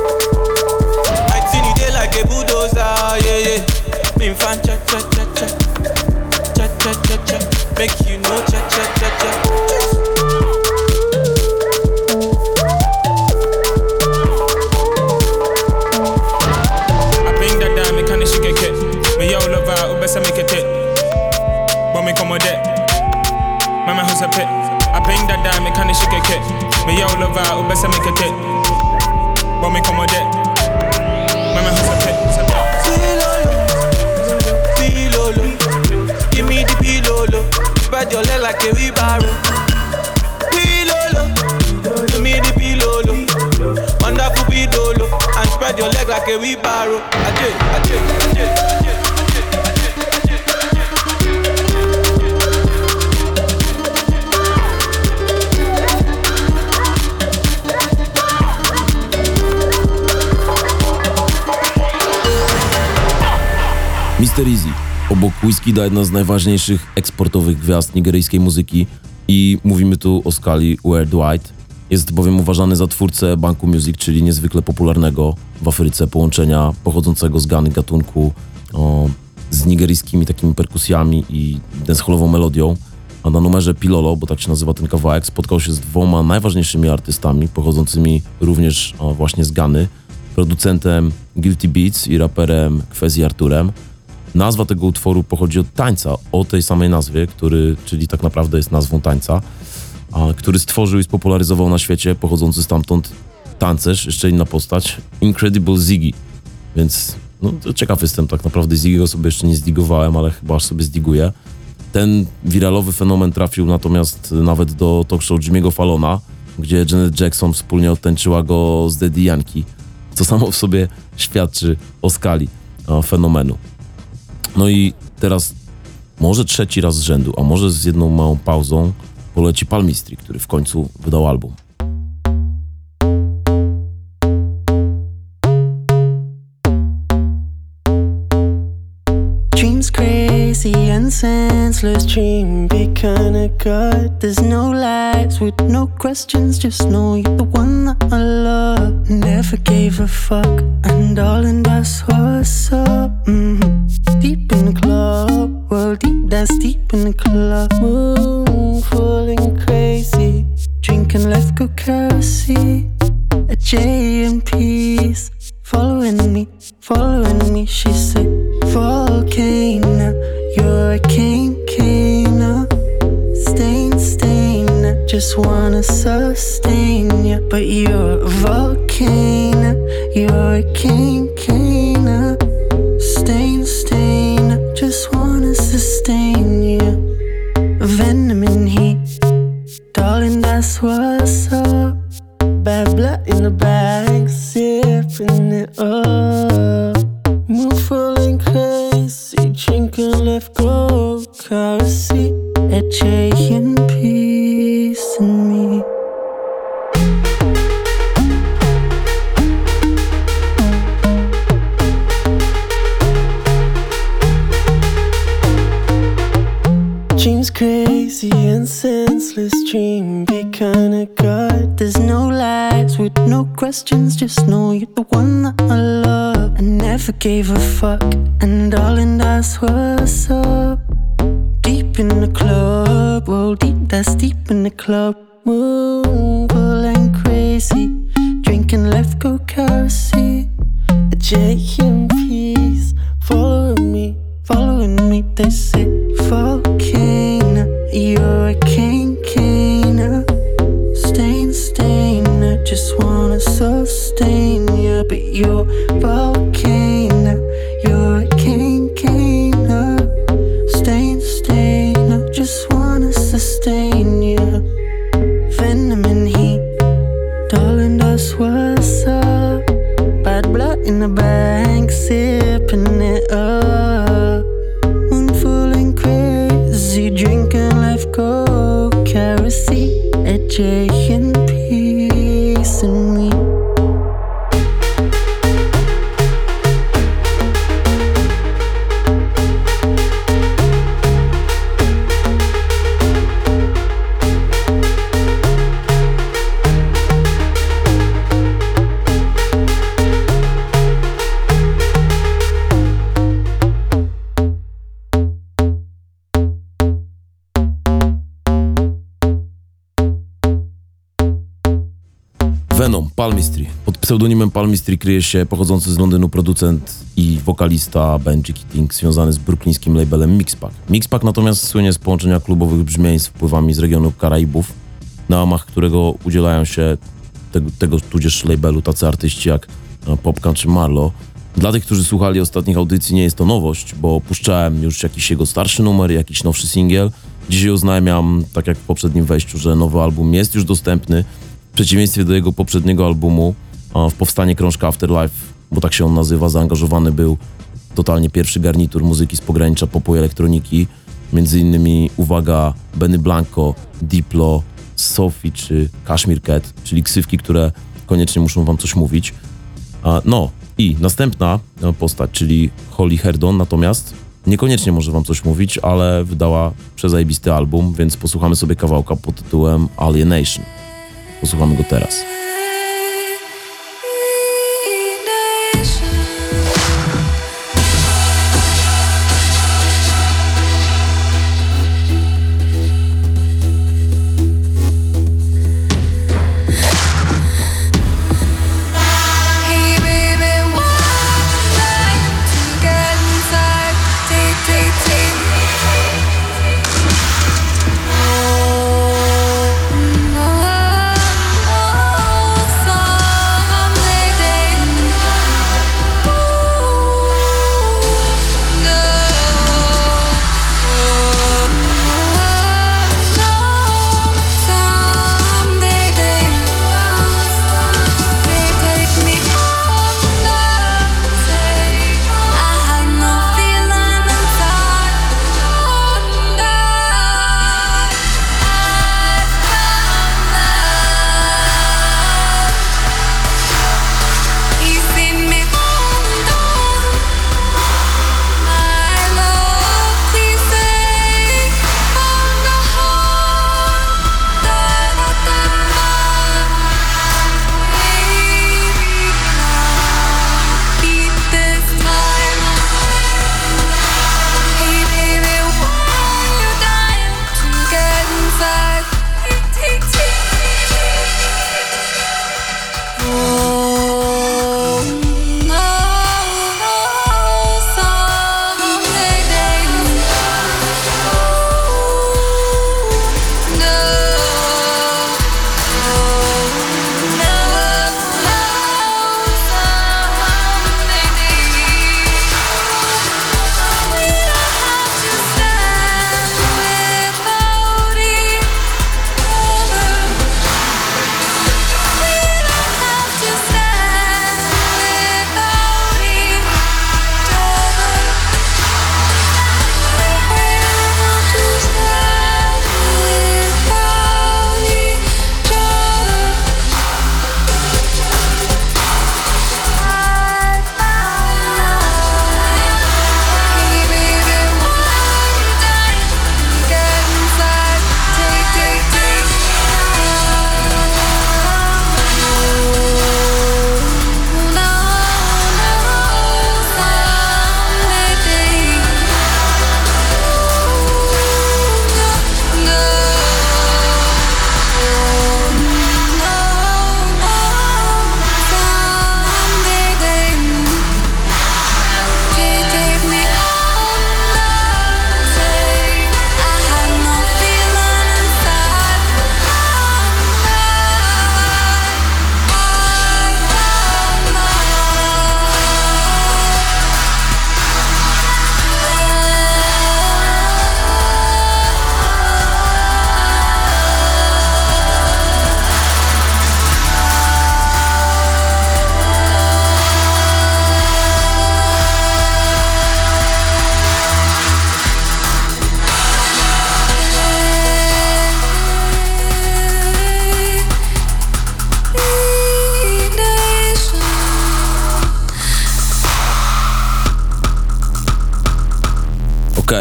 I seen you there like a bulldozer, yeah yeah. Me fan cha cha cha cha. Cha cha cha cha, make you know cha cha cha cha. A pit. I bring that down, me kind of shit get kicked. Me yo love out, ou best make a dip. But me come with it. Mama who's a pit, a. Pilolo, give me the pilolo. Spread your leg like a wheelbarrow. Pilolo, give me the pilolo. Wonderful pilolo, and spread your leg like a wheelbarrow. Ajay, ajay, ajay. Mr. Easy. Obok Wizkida jedna z najważniejszych eksportowych gwiazd nigeryjskiej muzyki i mówimy tu o skali worldwide. Jest bowiem uważany za twórcę Banku Music, czyli niezwykle popularnego w Afryce połączenia pochodzącego z Gany gatunku o, z nigeryjskimi takimi perkusjami i dancehallową melodią. A na numerze Pilolo, bo tak się nazywa ten kawałek, spotkał się z dwoma najważniejszymi artystami pochodzącymi również o, właśnie z Gany, producentem Guilty Beats i raperem Kwezi Arturem. Nazwa tego utworu pochodzi od tańca o tej samej nazwie, który, czyli tak naprawdę jest nazwą tańca, a, który stworzył i spopularyzował na świecie pochodzący stamtąd tancerz, jeszcze inna postać, Incredible Ziggy. Więc no, ciekaw jestem, tak naprawdę Ziggy'ego sobie jeszcze nie zdigowałem, ale chyba aż sobie zdiguję. Ten wiralowy fenomen trafił natomiast nawet do talk show Jimmy'ego Fallona, gdzie Janet Jackson wspólnie odtańczyła go z Daddy Yankee, co samo w sobie świadczy o skali fenomenu. No i teraz może trzeci raz z rzędu, a może z jedną małą pauzą poleci Palmistry, który w końcu wydał album. Senseless. Dream big kinda gut. There's no lies with no questions. Just know you're the one that I love. Never gave a fuck. And darling, that's what's up. Mhm. Deep in the club, well deep, that's deep in the club. Moon falling crazy. Drinking left go kerosene. A J in peace. superhero kryje się pochodzący z Londynu producent i wokalista Benji Keating związany z bruklińskim labelem Mixpack. Mixpack natomiast słynie z połączenia klubowych brzmień z wpływami z regionu Karaibów, na łamach którego udzielają się tego, tego tudzież labelu tacy artyści jak e, Popka czy Marlo. Dla tych, którzy słuchali ostatnich audycji nie jest to nowość, bo puszczałem już jakiś jego starszy numer, jakiś nowszy singiel. Dzisiaj oznajmiam, tak jak w poprzednim wejściu, że nowy album jest już dostępny. W przeciwieństwie do jego poprzedniego albumu, w powstanie krążka Afterlife, bo tak się on nazywa, zaangażowany był totalnie pierwszy garnitur muzyki z pogranicza popu i elektroniki. Między innymi, uwaga, Benny Blanco, Diplo, Sophie czy Kashmir Cat, czyli ksywki, które koniecznie muszą wam coś mówić. No i następna e, postać, czyli Holly Herdon, natomiast niekoniecznie może wam coś mówić, ale wydała przezajebisty album, więc posłuchamy sobie kawałka pod tytułem Alienation. Posłuchamy go teraz.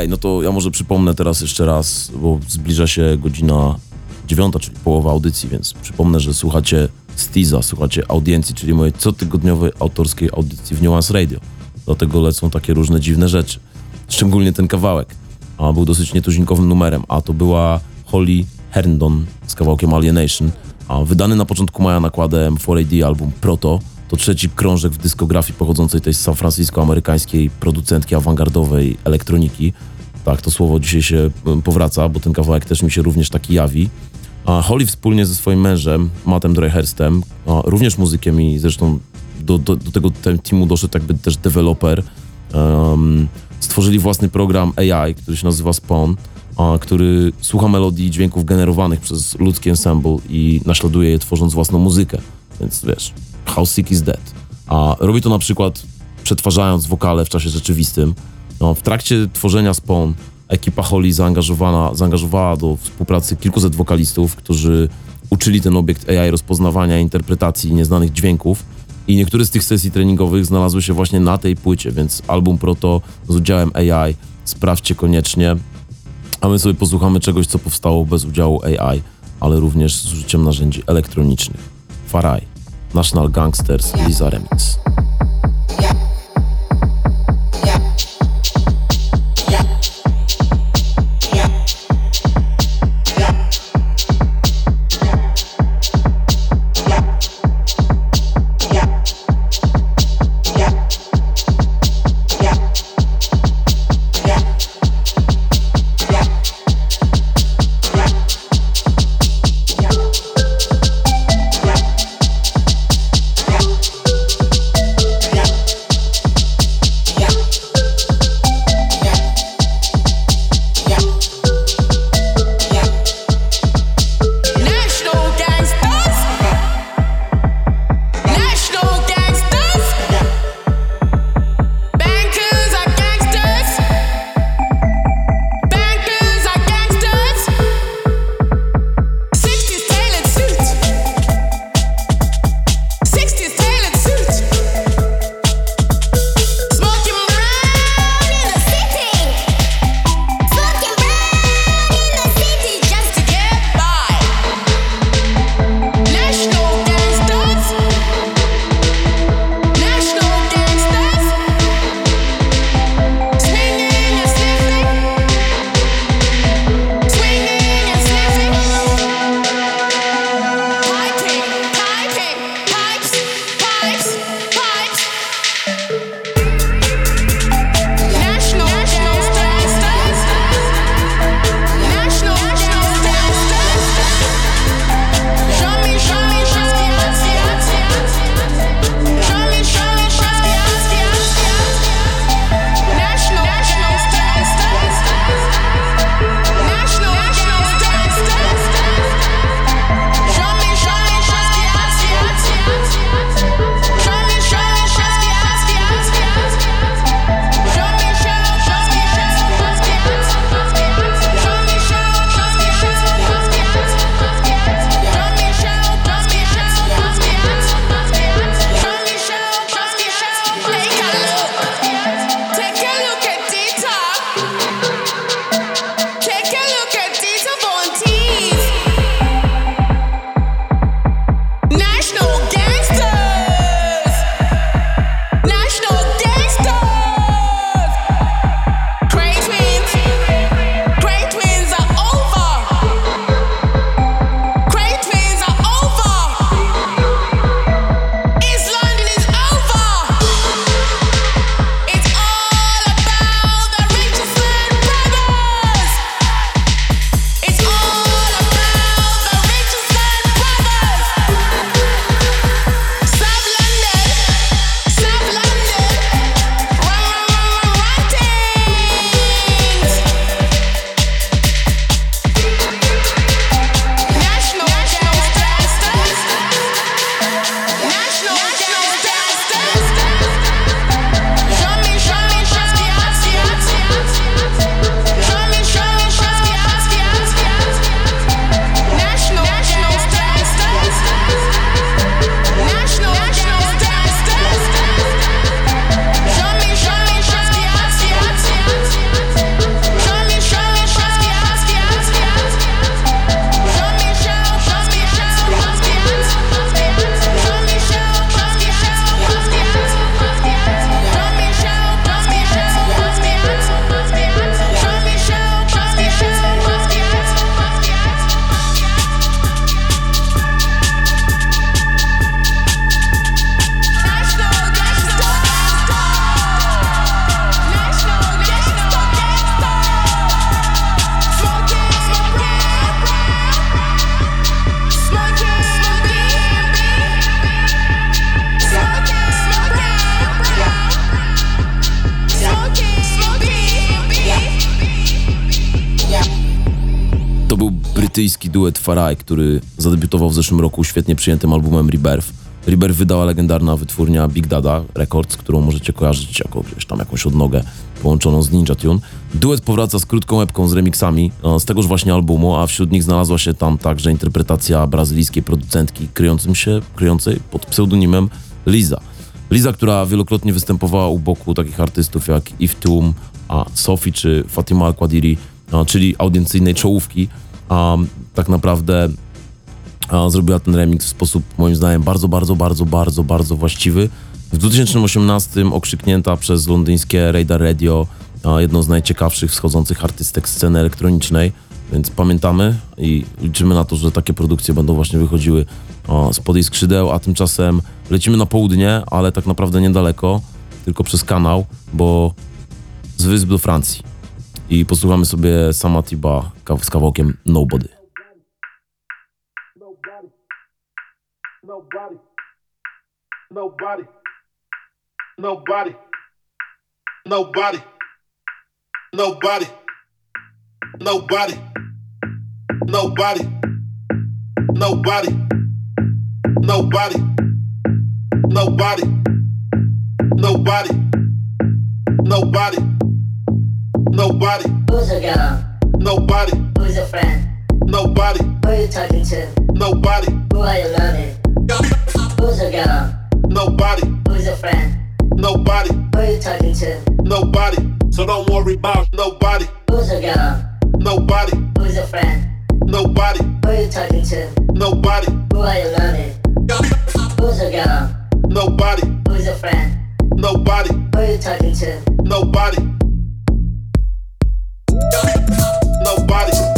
Okej, no to ja może przypomnę teraz jeszcze raz, bo zbliża się godzina dziewiąta, czyli połowa audycji, więc przypomnę, że słuchacie Stiza, słuchacie audiencji, czyli mojej cotygodniowej autorskiej audycji w Nuance Radio. Dlatego lecą takie różne dziwne rzeczy. Szczególnie ten kawałek. A był dosyć nietuzinkowym numerem, a to była Holly Herndon z kawałkiem Alienation, a wydany na początku maja nakładem 4AD album Proto. To trzeci krążek w dyskografii pochodzącej tej z San Francisco amerykańskiej producentki awangardowej elektroniki. Tak, to słowo dzisiaj się powraca, bo ten kawałek też mi się również taki jawi. A Holly wspólnie ze swoim mężem, Mattem Dreyherstem, a również muzykiem i zresztą do, do, do tego teamu doszedł jakby też deweloper, em, stworzyli własny program AI, który się nazywa Spawn, a, który słucha melodii i dźwięków generowanych przez ludzki ensemble i naśladuje je tworząc własną muzykę. Więc wiesz, How Sick is Dead. A robi to na przykład przetwarzając wokale w czasie rzeczywistym. No, w trakcie tworzenia Spawn ekipa Holly zaangażowana, zaangażowała do współpracy kilkuset wokalistów, którzy uczyli ten obiekt AI rozpoznawania interpretacji nieznanych dźwięków. I niektóre z tych sesji treningowych znalazły się właśnie na tej płycie, więc album Proto z udziałem AI sprawdźcie koniecznie. A my sobie posłuchamy czegoś, co powstało bez udziału AI, ale również z użyciem narzędzi elektronicznych. Farai, National Gangsters, Lisa Remix. Farai, który zadebiutował w zeszłym roku świetnie przyjętym albumem Rebirth. Rebirth wydała legendarna wytwórnia Big Dada Records, którą możecie kojarzyć jako gdzieś tam jakąś odnogę połączoną z Ninja Tune. Duet powraca z krótką epką z remixami e, z tegoż właśnie albumu, a wśród nich znalazła się tam także interpretacja brazylijskiej producentki kryjącym się, kryjącej pod pseudonimem Liza. Liza, która wielokrotnie występowała u boku takich artystów jak Yves Tum, a Sophie czy Fatima Al-Qadiri, a, czyli audiencyjnej czołówki, a tak naprawdę a, zrobiła ten remix w sposób moim zdaniem bardzo, bardzo, bardzo, bardzo, bardzo właściwy. W 2018 okrzyknięta przez londyńskie Radar Radio a, jedną z najciekawszych wschodzących artystek sceny elektronicznej, więc pamiętamy i liczymy na to, że takie produkcje będą właśnie wychodziły o, spod jej skrzydeł, a tymczasem lecimy na południe, ale tak naprawdę niedaleko, tylko przez kanał, bo z wysp do Francji. I posłuchamy sobie sama Tiba z kawałkiem Nobody. Nobody. Nobody. Nobody. Nobody. Nobody. Nobody. Nobody. Nobody. Nobody. Nobody. Nobody. Nobody. Nobody. Who's a girl? Nobody. Who's a friend? Nobody. Who are you talking to? Nobody. Who are you loving? Who's a girl? Nobody. Who's a friend? Nobody. Who are you talking to? Nobody. So don't worry about nobody. Who's a girl? Nobody. Who's a friend? Nobody. Who are you talking to? Nobody. Who are you loving? Who's a girl? Nobody. Who's a friend? Nobody. Who are you talking to? Nobody. Nobody. Nobody.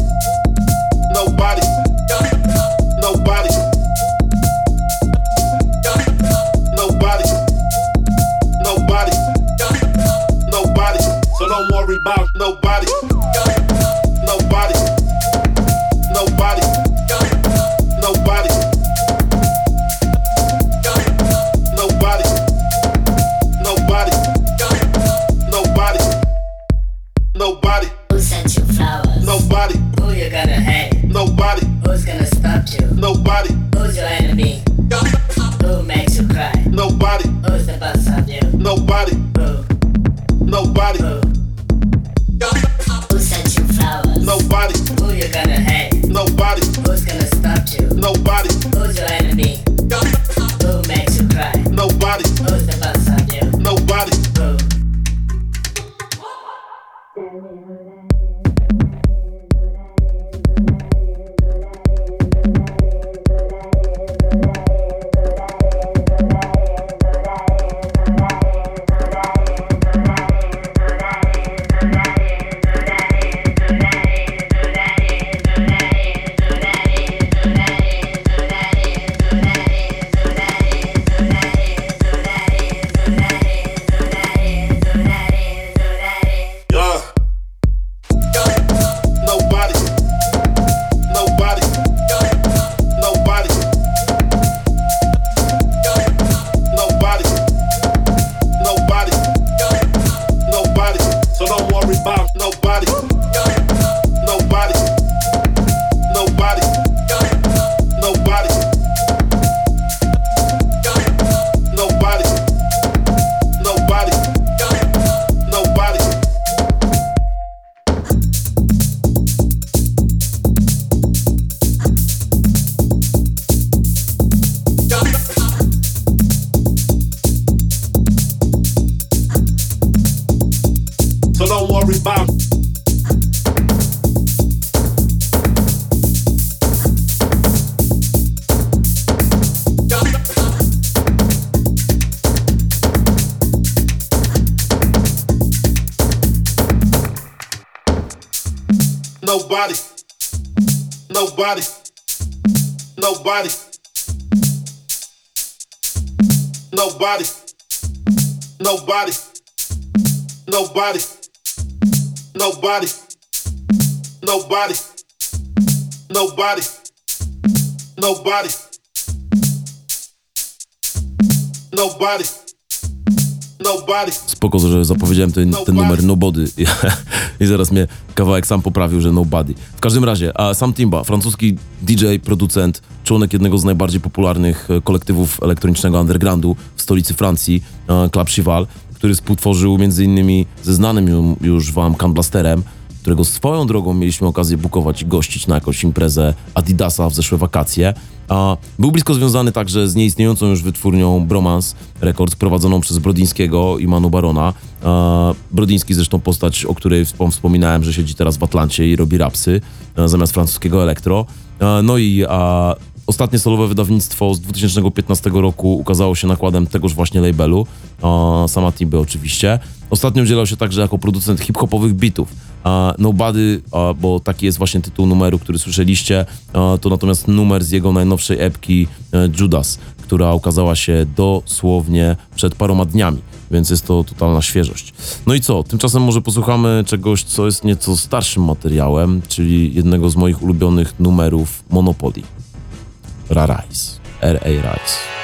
Nobody. Nobody. Nobody. Nobody. Nobody. Nobody. Nobody. Spoko, że zapowiedziałem ten, ten numer Nobody i zaraz mnie kawałek sam poprawił, że Nobody. W każdym razie, a Sam Timba, francuski DJ, producent, członek jednego z najbardziej popularnych e, kolektywów elektronicznego undergroundu w stolicy Francji, e, Club Chival, który współtworzył m.in. ze znanym ju- już wam Can Blasterem, którego swoją drogą mieliśmy okazję bukować i gościć na jakąś imprezę Adidasa w zeszłe wakacje. A był blisko związany także z nieistniejącą już wytwórnią Bromance Records, prowadzoną przez Brodzińskiego i Manu Barona. A Brodziński zresztą postać, o której wspom- wspominałem, że siedzi teraz w Atlancie i robi rapsy e, zamiast francuskiego elektro. E, No i a, Ostatnie solowe wydawnictwo z 2015 roku ukazało się nakładem tegoż właśnie labelu, sama Timby oczywiście. Ostatnio udzielał się także jako producent hip-hopowych bitów. Nobody, bo taki jest właśnie tytuł numeru, który słyszeliście, to natomiast numer z jego najnowszej epki e, Judas, która ukazała się dosłownie przed paroma dniami, więc jest to totalna świeżość. No i co? Tymczasem może posłuchamy czegoś, co jest nieco starszym materiałem, czyli jednego z moich ulubionych numerów Monopoly. Ra-Rise. R.A. Rise.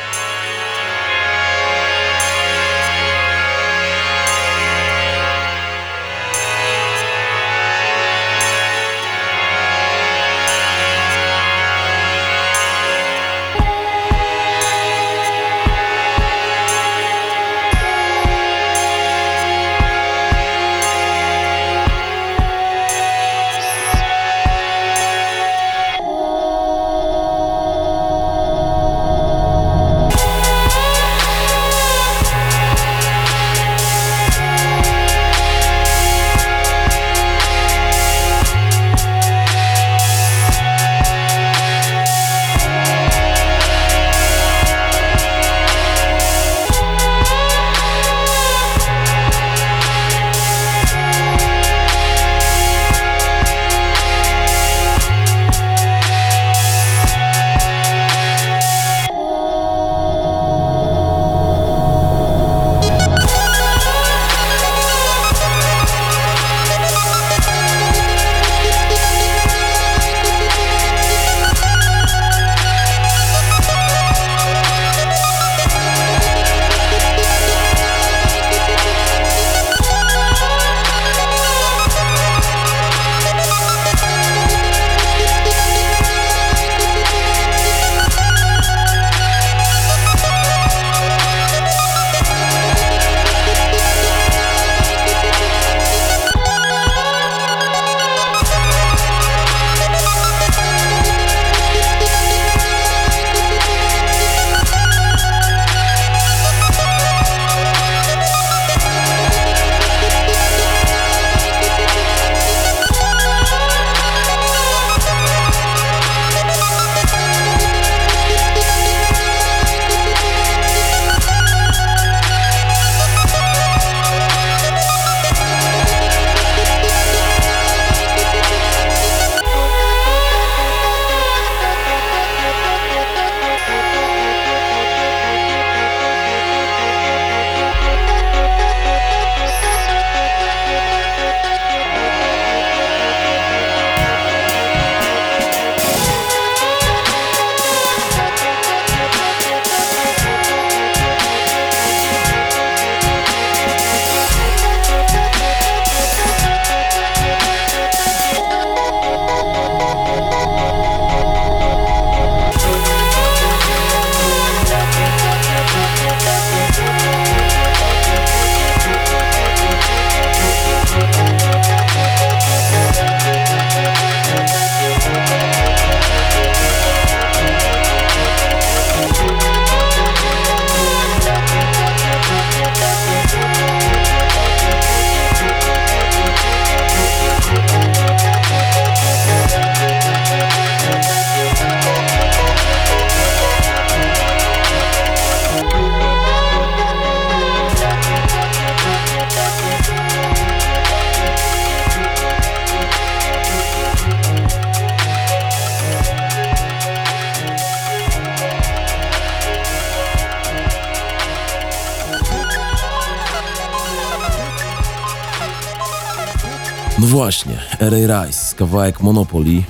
No właśnie, R.A. Rice, kawałek Monopoly,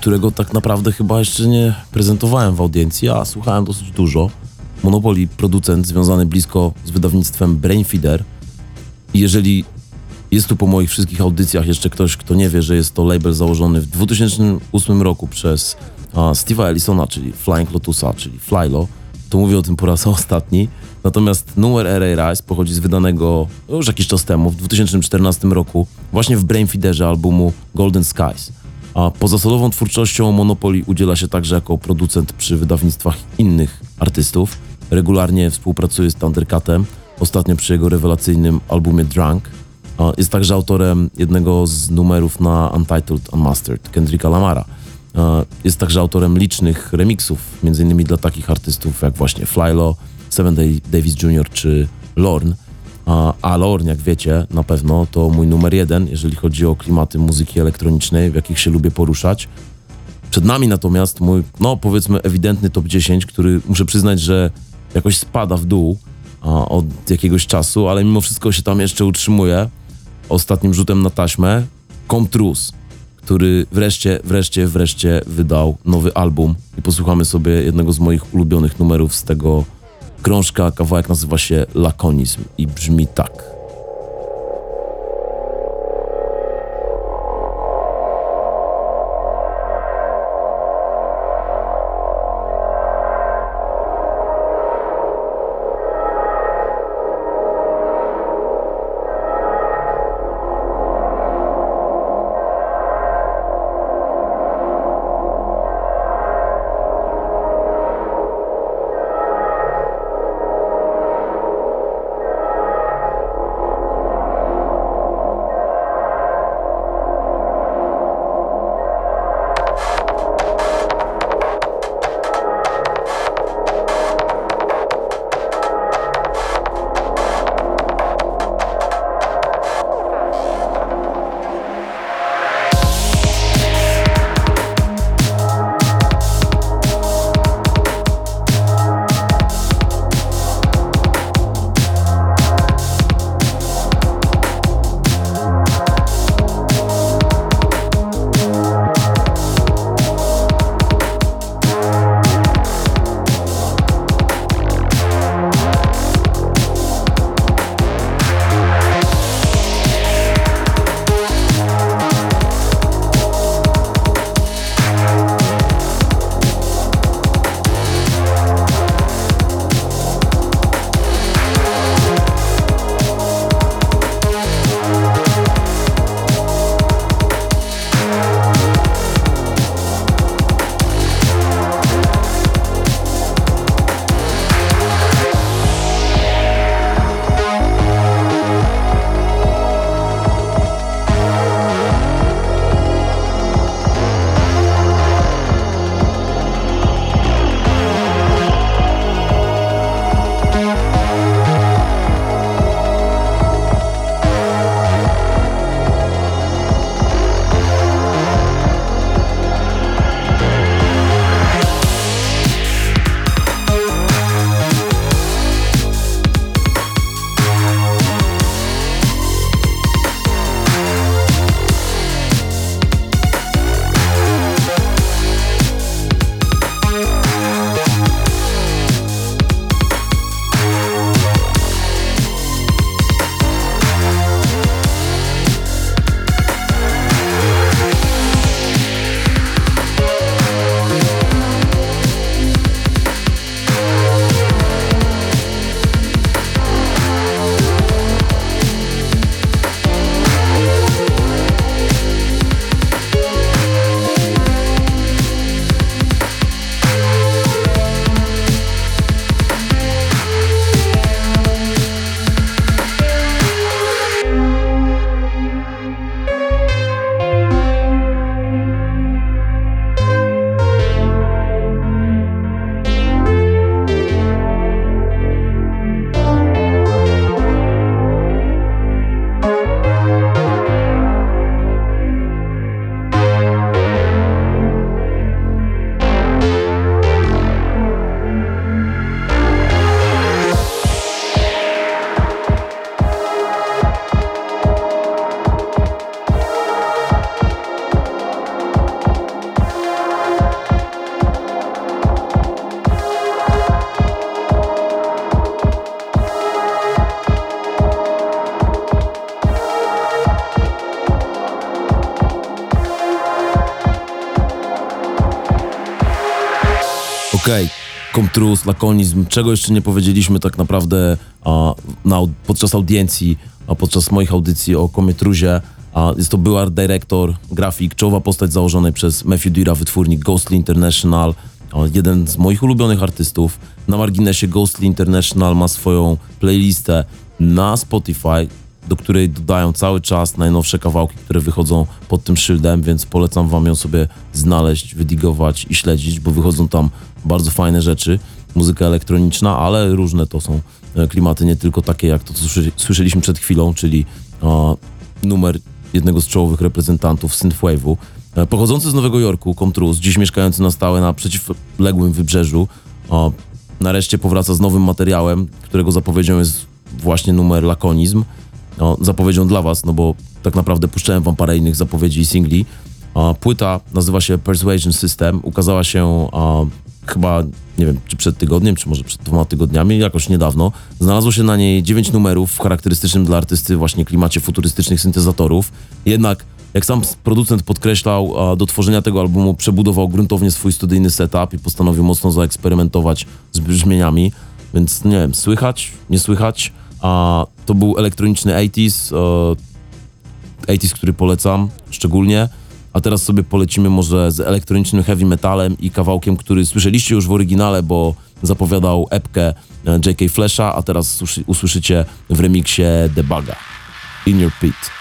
którego tak naprawdę chyba jeszcze nie prezentowałem w audiencji, a słuchałem dosyć dużo. Monopoly, producent związany blisko z wydawnictwem Brainfeeder. Jeżeli jest tu po moich wszystkich audycjach jeszcze ktoś, kto nie wie, że jest to label założony w 2008 roku przez Steve'a Ellisona, czyli Flying Lotusa, czyli Flylo, to mówię o tym po raz ostatni. Natomiast numer R.A. Rise pochodzi z wydanego już jakiś czas temu, w 2014 roku, właśnie w Brainfeederze albumu Golden Skies. A poza solową twórczością Monopoly udziela się także jako producent przy wydawnictwach innych artystów. Regularnie współpracuje z Thundercatem, ostatnio przy jego rewelacyjnym albumie Drunk. A Jest także autorem jednego z numerów na Untitled Unmastered Kendricka Lamara. Jest także autorem licznych remixów, m.in. dla takich artystów jak właśnie Flylo, Seven Davis Jr. czy Lorne. A, a Lorne, jak wiecie, na pewno to mój numer jeden, jeżeli chodzi o klimaty muzyki elektronicznej, w jakich się lubię poruszać. Przed nami natomiast mój, no powiedzmy, ewidentny top 10, który muszę przyznać, że jakoś spada w dół a, od jakiegoś czasu, ale mimo wszystko się tam jeszcze utrzymuje. Ostatnim rzutem na taśmę Comtrus, który wreszcie, wreszcie, wreszcie wydał nowy album i posłuchamy sobie jednego z moich ulubionych numerów z tego krążka. Kawałek nazywa się Lakonizm i brzmi tak. Komtrus, lakonizm, czego jeszcze nie powiedzieliśmy tak naprawdę a, na, podczas audiencji, a podczas moich audycji o Komietruzie. A, jest to był art director, grafik, czołowa postać założonej przez Matthew Dira, wytwórnik Ghostly International, jeden z moich ulubionych artystów. Na marginesie Ghostly International ma swoją playlistę na Spotify, do której dodają cały czas najnowsze kawałki, które wychodzą pod tym szyldem, więc polecam wam ją sobie znaleźć, wydigować i śledzić, bo wychodzą tam bardzo fajne rzeczy. Muzyka elektroniczna, ale różne to są e, klimaty, nie tylko takie jak to, co słyszeliśmy przed chwilą, czyli e, numer jednego z czołowych reprezentantów synthwave'u. E, Pochodzący z Nowego Jorku, Comtrus, dziś mieszkający na stałe na przeciwległym wybrzeżu, e, nareszcie powraca z nowym materiałem, którego zapowiedzią jest właśnie numer Lakonizm zapowiedzią dla was, no bo tak naprawdę puszczałem wam parę innych zapowiedzi i singli. Płyta nazywa się Persuasion System, ukazała się chyba, nie wiem, czy przed tygodniem, czy może przed dwoma tygodniami, jakoś niedawno. Znalazło się na niej dziewięć numerów w charakterystycznym dla artysty właśnie klimacie futurystycznych syntezatorów. Jednak, jak sam producent podkreślał, do tworzenia tego albumu przebudował gruntownie swój studyjny setup i postanowił mocno zaeksperymentować z brzmieniami. Więc nie wiem, słychać, nie słychać. A to był elektroniczny 80s, e, 80s, który polecam szczególnie. A teraz sobie polecimy może z elektronicznym heavy metalem i kawałkiem, który słyszeliście już w oryginale, bo zapowiadał epkę e, J.K. Flasha, a teraz usłyszy- usłyszycie w remiksie Debuga. In Your Pit.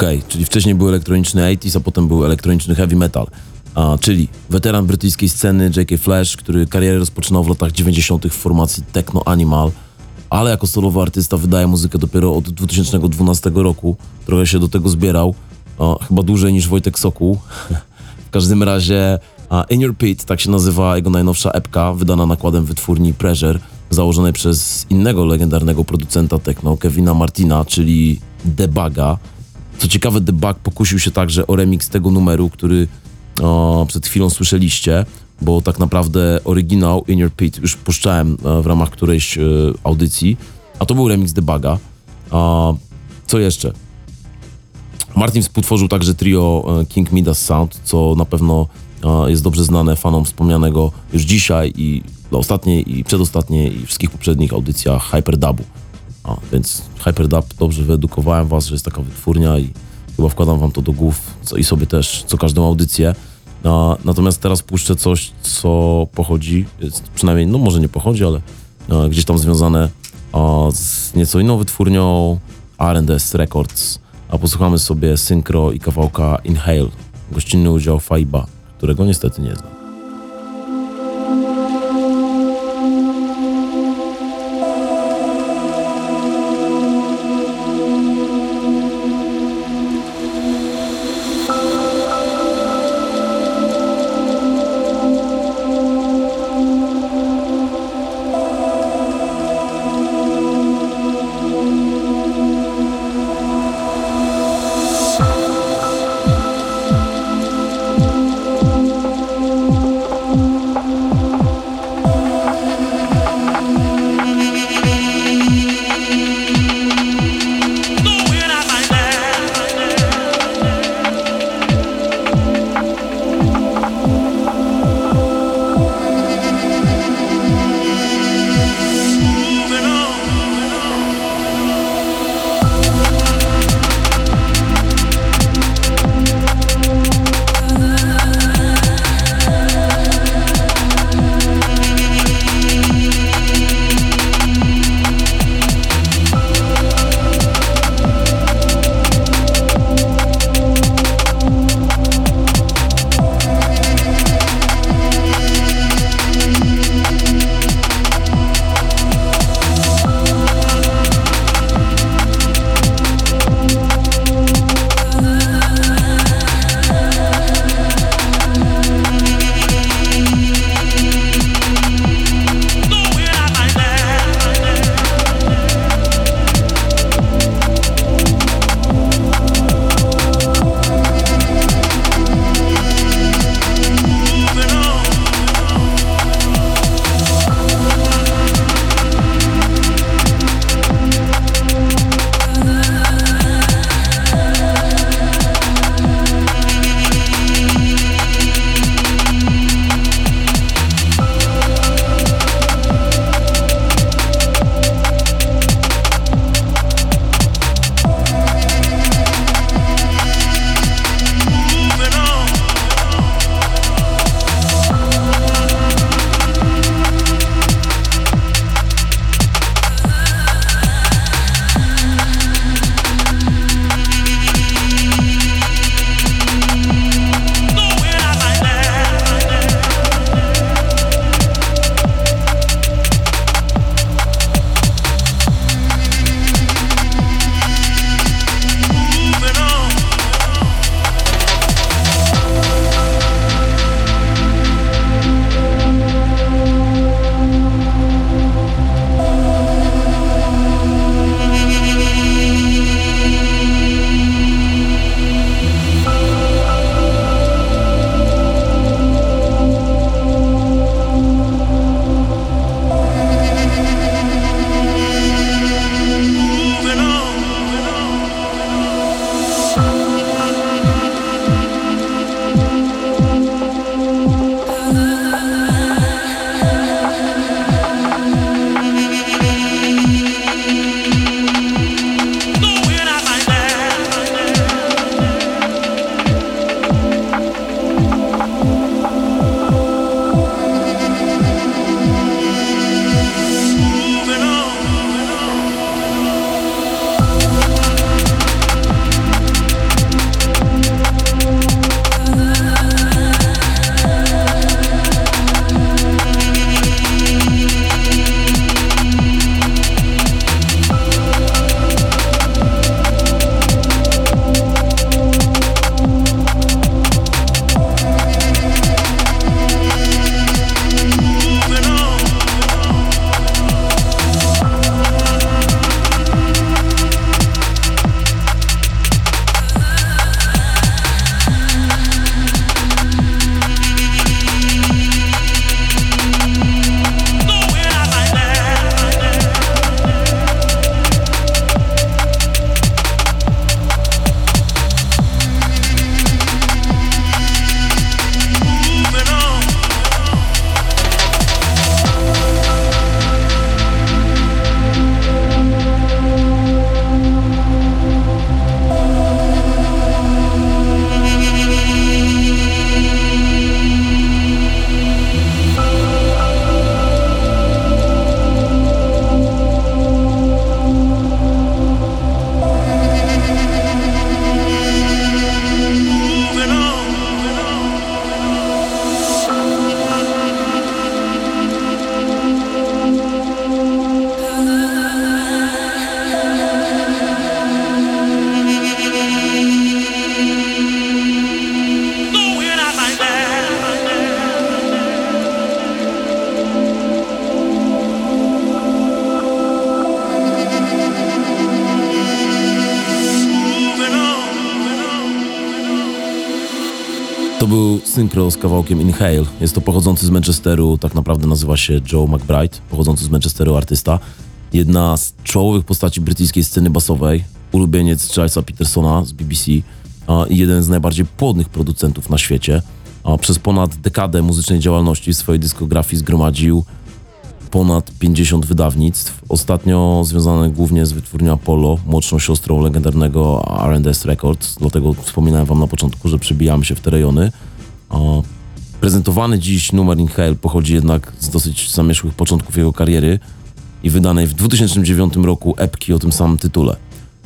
Okej, czyli wcześniej był elektroniczny 80s, a potem był elektroniczny heavy metal. A, czyli weteran brytyjskiej sceny J.K. Flash, który karierę rozpoczynał w latach 90. w formacji Techno Animal, ale jako solowy artysta wydaje muzykę dopiero od 2012 roku. Trochę się do tego zbierał, a, chyba dłużej niż Wojtek Sokół. w każdym razie a, In Your Pit, tak się nazywa jego najnowsza epka, wydana nakładem wytwórni Pressure, założonej przez innego legendarnego producenta techno, Kevina Martina, czyli Debaga. Co ciekawe, The Bug pokusił się także o remix tego numeru, który o, przed chwilą słyszeliście, bo tak naprawdę oryginał In Your Pit już puszczałem e, w ramach którejś e, audycji, a to był remix The Buga. Co jeszcze? Martin współtworzył także trio e, King Midas Sound, co na pewno e, jest dobrze znane fanom wspomnianego już dzisiaj i dla ostatniej i przedostatniej i wszystkich poprzednich audycjach Hyperdubu. A, więc Hyperdub, dobrze wyedukowałem was, że jest taka wytwórnia i chyba wkładam wam to do głów co, i sobie też co każdą audycję. A, natomiast teraz puszczę coś, co pochodzi, przynajmniej, no może nie pochodzi, ale a, gdzieś tam związane z nieco inną wytwórnią R&S Records. A posłuchamy sobie Synchro i kawałka Inhale, gościnny udział Faiba, którego niestety nie znam. Z kawałkiem Inhale. Jest to pochodzący z Manchesteru, tak naprawdę nazywa się Joe McBride, pochodzący z Manchesteru artysta. Jedna z czołowych postaci brytyjskiej sceny basowej, ulubieniec Charlesa Petersona z BBC i jeden z najbardziej płodnych producentów na świecie. Przez ponad dekadę muzycznej działalności w swojej dyskografii zgromadził ponad 50 wydawnictw, ostatnio związane głównie z wytwórnią Apollo, młodszą siostrą legendarnego R&S Records, dlatego wspominałem wam na początku, że przebijamy się w te rejony. Prezentowany dziś numer Inhale pochodzi jednak z dosyć zamieszłych początków jego kariery i wydanej w 2009 roku epki o tym samym tytule.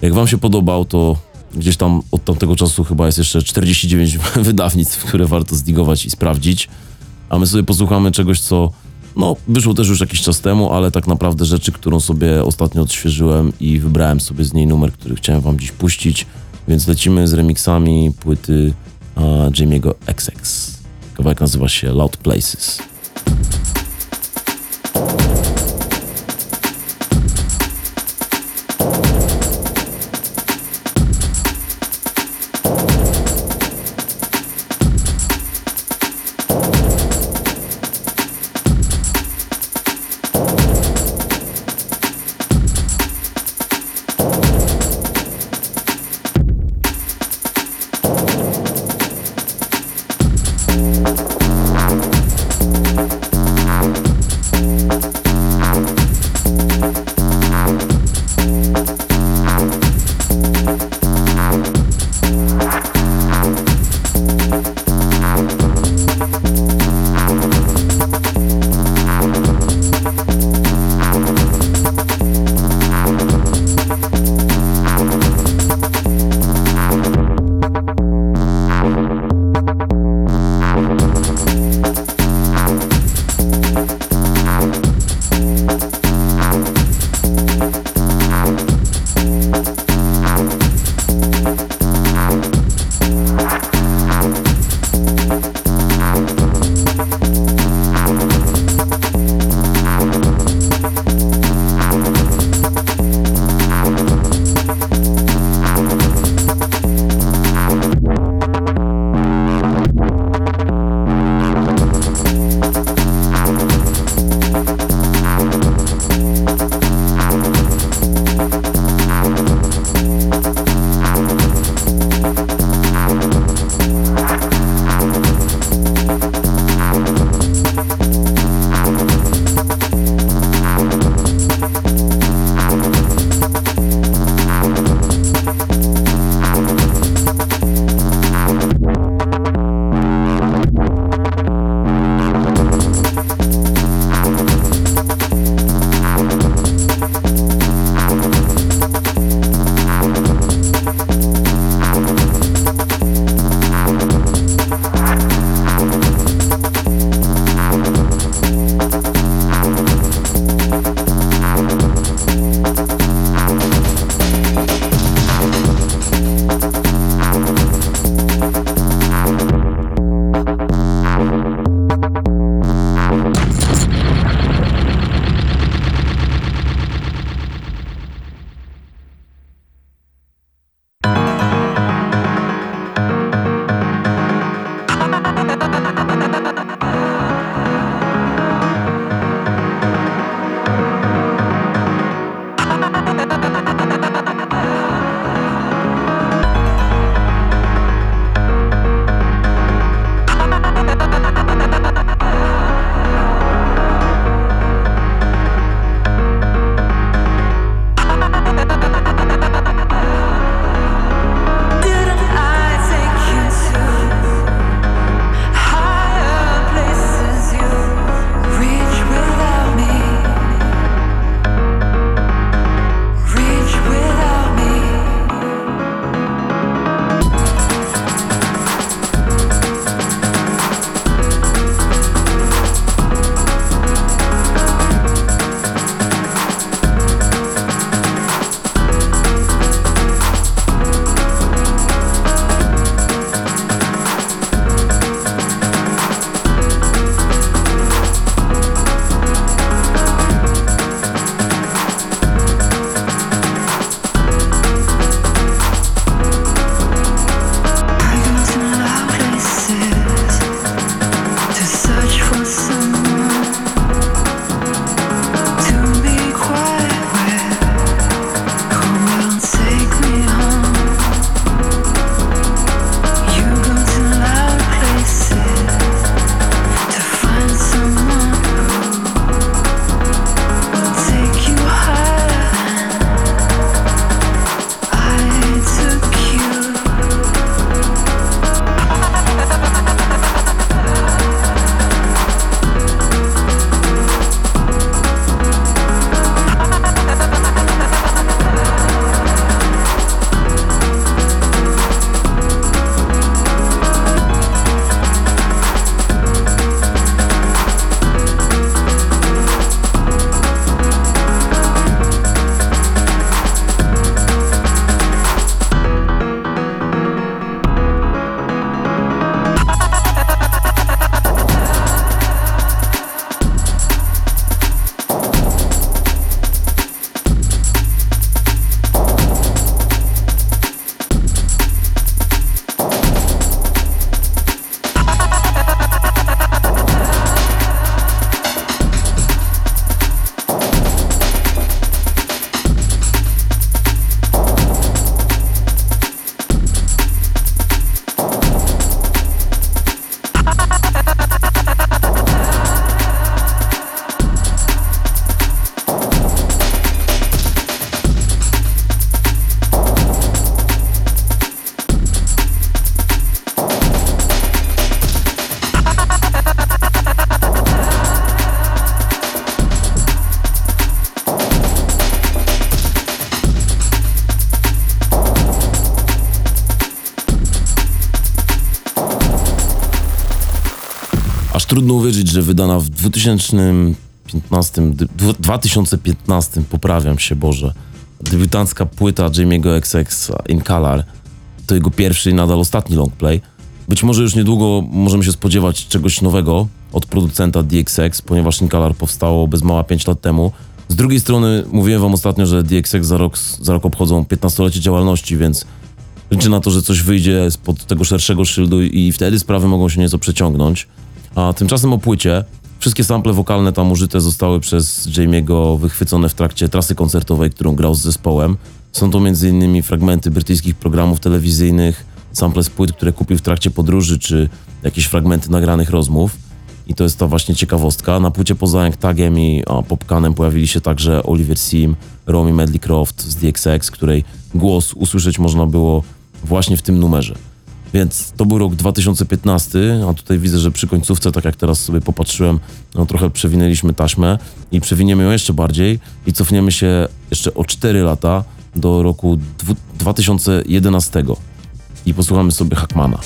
Jak wam się podobał, to gdzieś tam od tamtego czasu chyba jest jeszcze 49 wydawnictw, które warto zdigować i sprawdzić, a my sobie posłuchamy czegoś, co no, wyszło też już jakiś czas temu, ale tak naprawdę rzeczy, którą sobie ostatnio odświeżyłem i wybrałem sobie z niej numer, który chciałem wam dziś puścić, więc lecimy z remixami płyty uh, Jamie'ego XX. Kawałek nazywa się Loud Places. Trudno uwierzyć, że wydana w 2015, dy- dwu- 2015, poprawiam się, Boże, debiutancka płyta Jamie'ego XX In Color to jego pierwszy i nadal ostatni longplay. Być może już niedługo możemy się spodziewać czegoś nowego od producenta DXX, ponieważ In Color powstało bez mała 5 lat temu. Z drugiej strony mówiłem wam ostatnio, że DXX za rok, za rok obchodzą 15-lecie działalności, więc liczę na to, że coś wyjdzie spod tego szerszego szyldu i wtedy sprawy mogą się nieco przeciągnąć. A tymczasem o płycie. Wszystkie sample wokalne tam użyte zostały przez Jamie'ego wychwycone w trakcie trasy koncertowej, którą grał z zespołem. Są to m.in. fragmenty brytyjskich programów telewizyjnych, sample z płyt, które kupił w trakcie podróży, czy jakieś fragmenty nagranych rozmów. I to jest ta właśnie ciekawostka. Na płycie poza Young Tagiem i a, Popcanem pojawili się także Oliver Sim, Romy Medley-Croft z DXX, której głos usłyszeć można było właśnie w tym numerze. Więc to był rok 2015, a tutaj widzę, że przy końcówce, tak jak teraz sobie popatrzyłem, no trochę przewinęliśmy taśmę i przewiniemy ją jeszcze bardziej i cofniemy się jeszcze o 4 lata do roku dwu- 2011 i posłuchamy sobie Hackmana.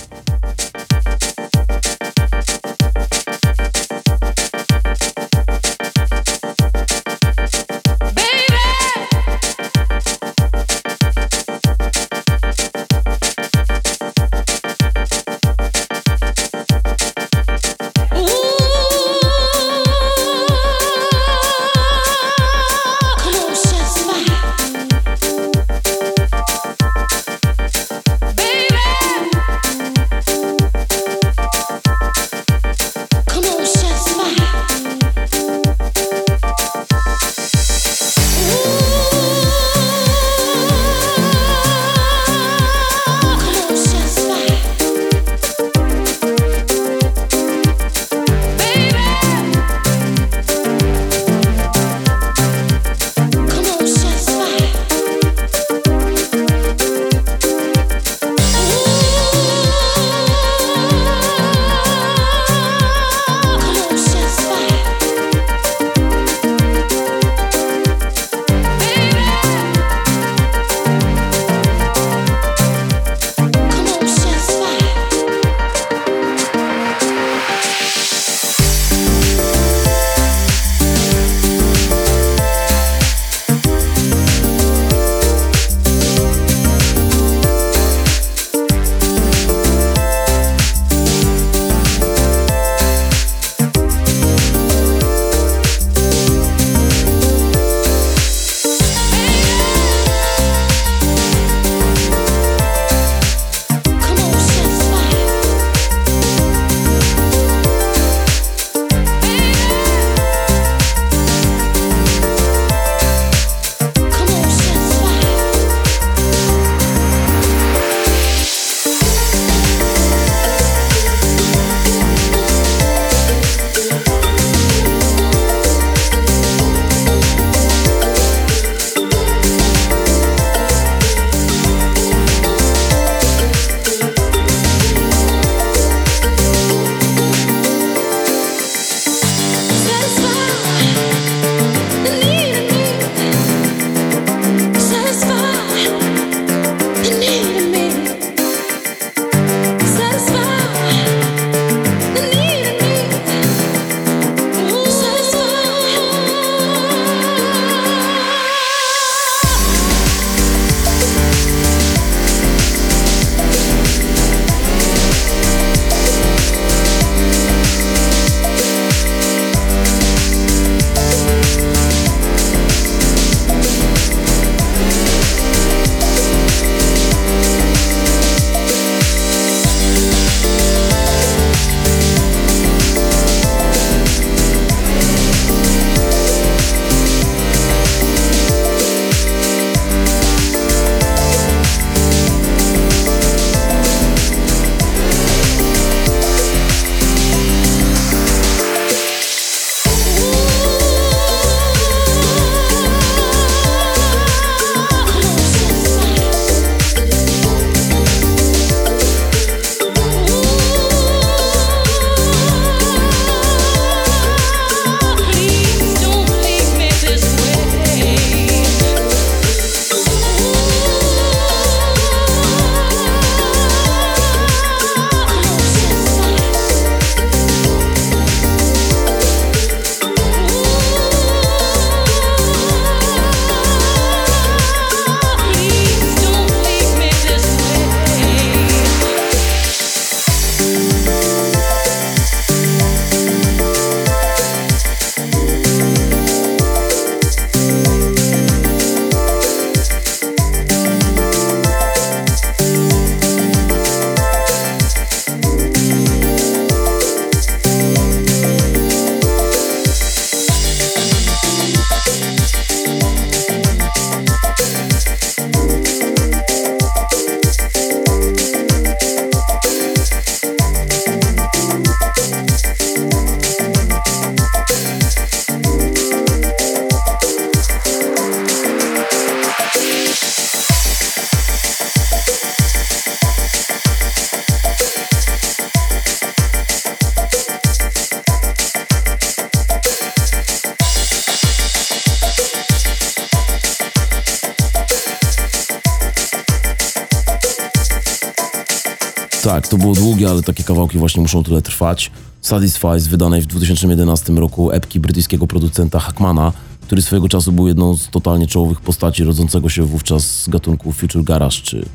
Kawałki właśnie muszą tyle trwać. Satisfy z wydanej w 2011 roku epki brytyjskiego producenta Hackmana, który swojego czasu był jedną z totalnie czołowych postaci rodzącego się wówczas z gatunku Future Garage czy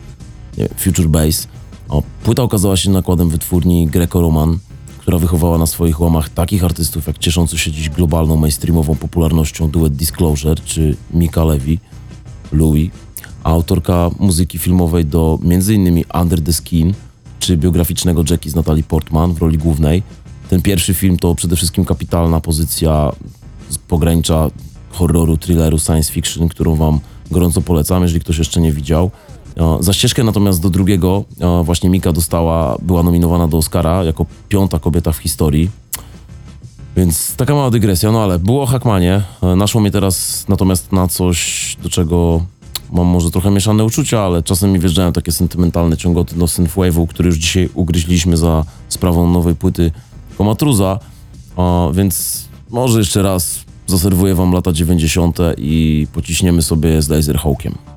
nie, Future Bass. O, płyta okazała się nakładem wytwórni Greco-Roman, która wychowała na swoich łamach takich artystów jak cieszący się dziś globalną mainstreamową popularnością duet Disclosure czy Mika Levy, Louis, a autorka muzyki filmowej do m.in. Under the Skin czy biograficznego Jackie z Natalie Portman w roli głównej. Ten pierwszy film to przede wszystkim kapitalna pozycja z pogranicza horroru, thrilleru, science fiction, którą wam gorąco polecam, jeżeli ktoś jeszcze nie widział. E, Za ścieżkę natomiast do drugiego e, właśnie Mika dostała, była nominowana do Oscara jako piąta kobieta w historii. Więc taka mała dygresja, no ale było o Hackmanie. E, Naszło mnie teraz natomiast na coś, do czego mam może trochę mieszane uczucia, ale czasem mi wjeżdżają takie sentymentalne ciągoty do synthwave'u, który już dzisiaj ugryźliśmy za sprawą nowej płyty Komatruza, e, więc może jeszcze raz zaserwuję wam lata 90. i pociśniemy sobie z Laserhawkiem. To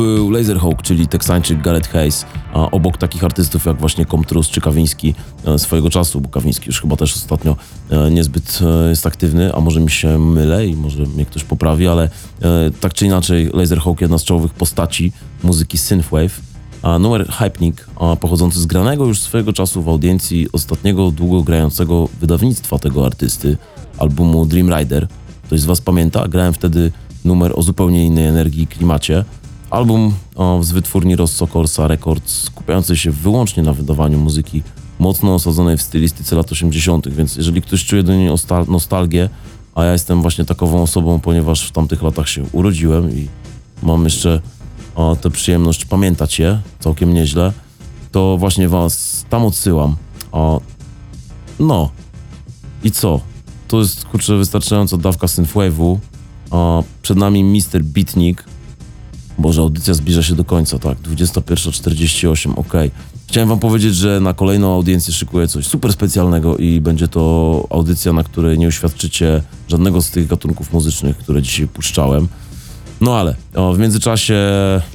był Laserhawk, czyli teksańczyk Gareth Hayes, a obok takich artystów jak właśnie Komtrus czy Kawiński e, swojego czasu, bo Kawiński już chyba też ostatnio e, niezbyt e, jest aktywny, a może mi się mylę i może mnie ktoś poprawi, ale tak czy inaczej Laserhawk jedna z czołowych postaci muzyki synthwave A numer Hypnik, a pochodzący z granego już swojego czasu w audiencji ostatniego długo grającego wydawnictwa tego artysty, albumu Dream Rider. Ktoś z Was pamięta? Grałem wtedy numer o zupełnie innej energii i klimacie. Album z wytwórni Rosso Records, skupiający się wyłącznie na wydawaniu muzyki mocno osadzonej w stylistyce lat 80., więc jeżeli ktoś czuje do niej nostal- nostalgię, a ja jestem właśnie takową osobą, ponieważ w tamtych latach się urodziłem i mam jeszcze tę przyjemność pamiętać je całkiem nieźle, to właśnie was tam odsyłam. No i co? To jest kurczę wystarczająca dawka synthwave'u. Przed nami Mr. Beatnik. Boże, audycja zbliża się do końca, tak. 21.48, ok. Chciałem wam powiedzieć, że na kolejną audiencję szykuję coś super specjalnego i będzie to audycja, na której nie uświadczycie żadnego z tych gatunków muzycznych, które dzisiaj puszczałem. No ale o, w międzyczasie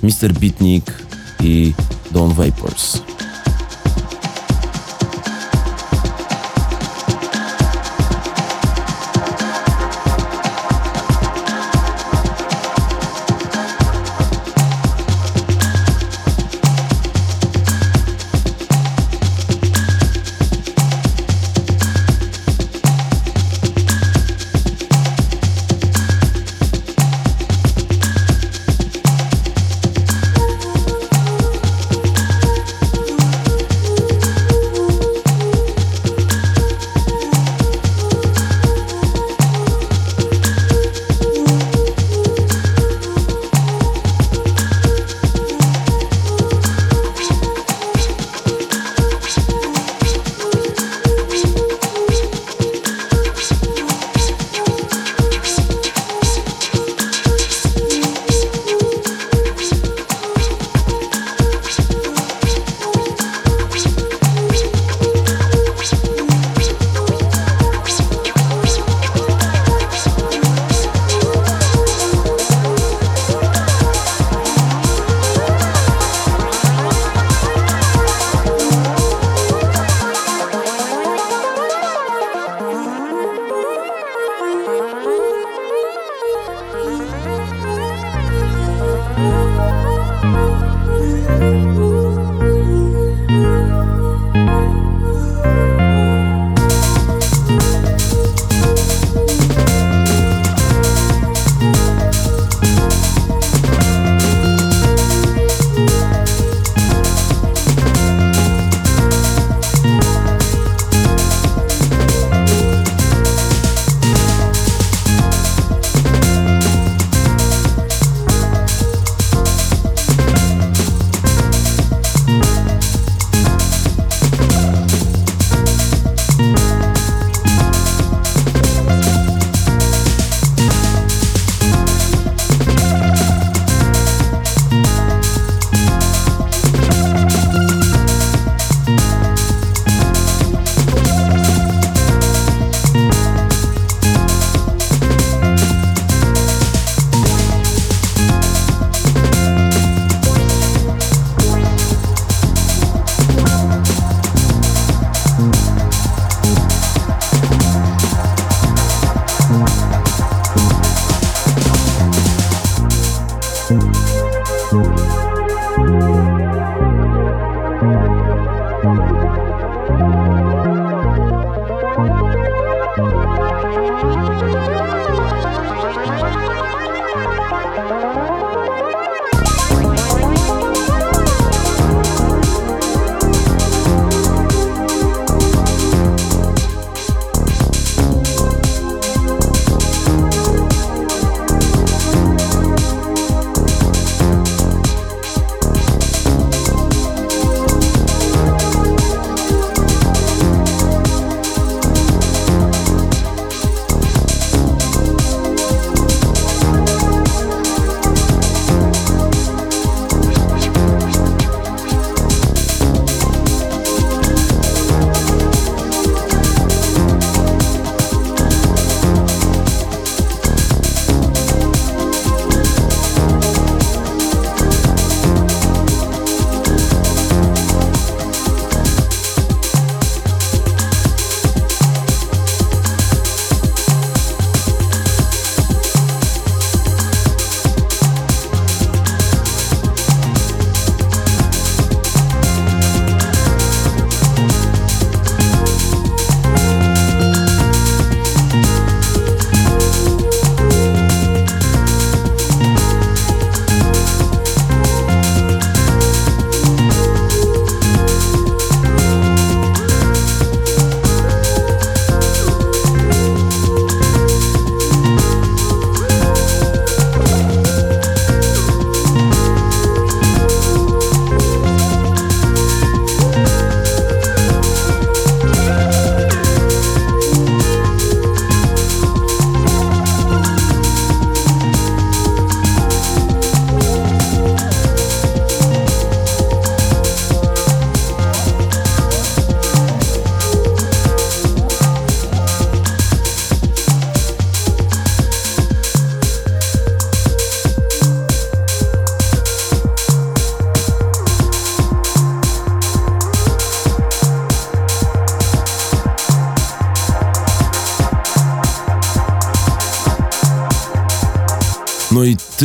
Mr. Beatnik i Dawn Vapors.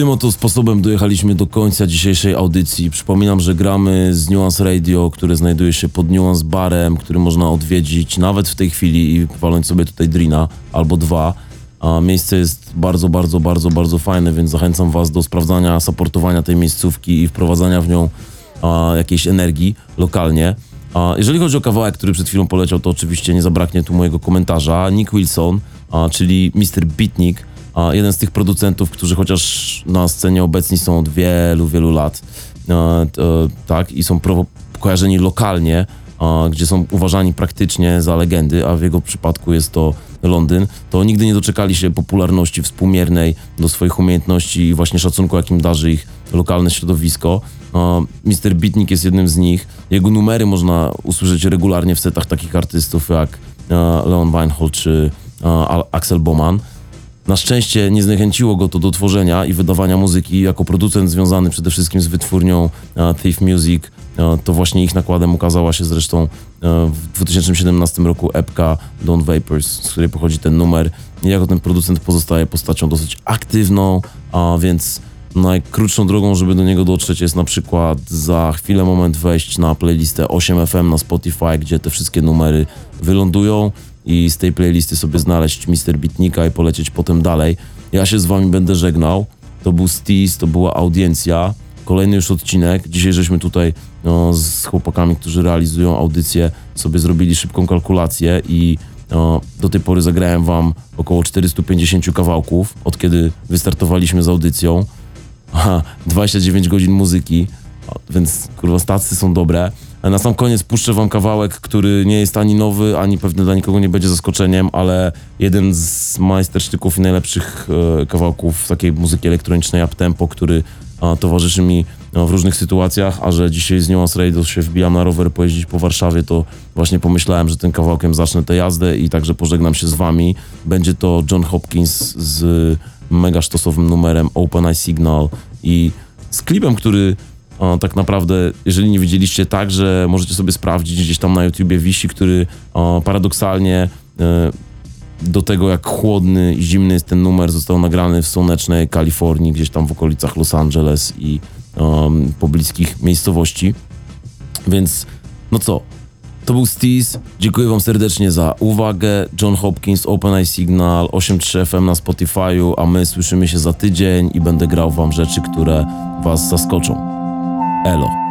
Tym oto sposobem dojechaliśmy do końca dzisiejszej audycji. Przypominam, że gramy z Nuance Radio, które znajduje się pod Nuance Barem, który można odwiedzić nawet w tej chwili i walnąć sobie tutaj drina albo dwa. A miejsce jest bardzo, bardzo, bardzo, bardzo fajne, więc zachęcam Was do sprawdzania, supportowania tej miejscówki i wprowadzania w nią a, jakiejś energii lokalnie. A jeżeli chodzi o kawałek, który przed chwilą poleciał, to oczywiście nie zabraknie tu mojego komentarza. Nick Wilson, a, czyli Mr. Beatnik, a, jeden z tych producentów, którzy chociaż na scenie obecni są od wielu, wielu lat, e, to, tak, i są kojarzeni lokalnie, gdzie są uważani praktycznie za legendy, a w jego przypadku jest to Londyn, to nigdy nie doczekali się popularności współmiernej do swoich umiejętności i właśnie szacunku, jakim darzy ich lokalne środowisko. E, Mr. Beatnik jest jednym z nich. Jego numery można usłyszeć regularnie w setach takich artystów jak e, Leon Weinhold czy e, Axel Boman. Na szczęście nie zniechęciło go to do tworzenia i wydawania muzyki. Jako producent związany przede wszystkim z wytwórnią e, Thief Music, e, to właśnie ich nakładem ukazała się zresztą e, w 2017 roku epka Don't Vapors, z której pochodzi ten numer. Jako ten producent pozostaje postacią dosyć aktywną, a więc najkrótszą drogą, żeby do niego dotrzeć jest na przykład za chwilę, moment wejść na playlistę 8FM na Spotify, gdzie te wszystkie numery wylądują i z tej playlisty sobie znaleźć Mr. Bitnika i polecieć potem dalej. Ja się z wami będę żegnał. To był Steez, to była audiencja. Kolejny już odcinek. Dzisiaj żeśmy tutaj no, z chłopakami, którzy realizują audycję, sobie zrobili szybką kalkulację i no, do tej pory zagrałem wam około 450 kawałków, od kiedy wystartowaliśmy z audycją. Aha, 29 godzin muzyki, więc kurwa stacje są dobre. Na sam koniec puszczę wam kawałek, który nie jest ani nowy, ani pewnie dla nikogo nie będzie zaskoczeniem, ale jeden z majstersztyków i najlepszych e, kawałków takiej muzyki elektronicznej uptempo, który towarzyszy mi no, w różnych sytuacjach, a że dzisiaj z Nuance Radio się wbijam na rower pojeździć po Warszawie, to właśnie pomyślałem, że tym kawałkiem zacznę tę jazdę i także pożegnam się z wami. Będzie to John Hopkins z mega sztosowym numerem Open Eye Signal i z klipem, który o, tak naprawdę, jeżeli nie widzieliście tak, że możecie sobie sprawdzić, gdzieś tam na YouTubie wisi, który o, paradoksalnie e, do tego, jak chłodny i zimny jest ten numer, został nagrany w słonecznej Kalifornii, gdzieś tam w okolicach Los Angeles i pobliskich miejscowości. Więc, no co, to był Steez. Dziękuję wam serdecznie za uwagę. John Hopkins, Open Eye Signal, 8.3 FM na Spotify'u, a my słyszymy się za tydzień i będę grał wam rzeczy, które was zaskoczą. Elo.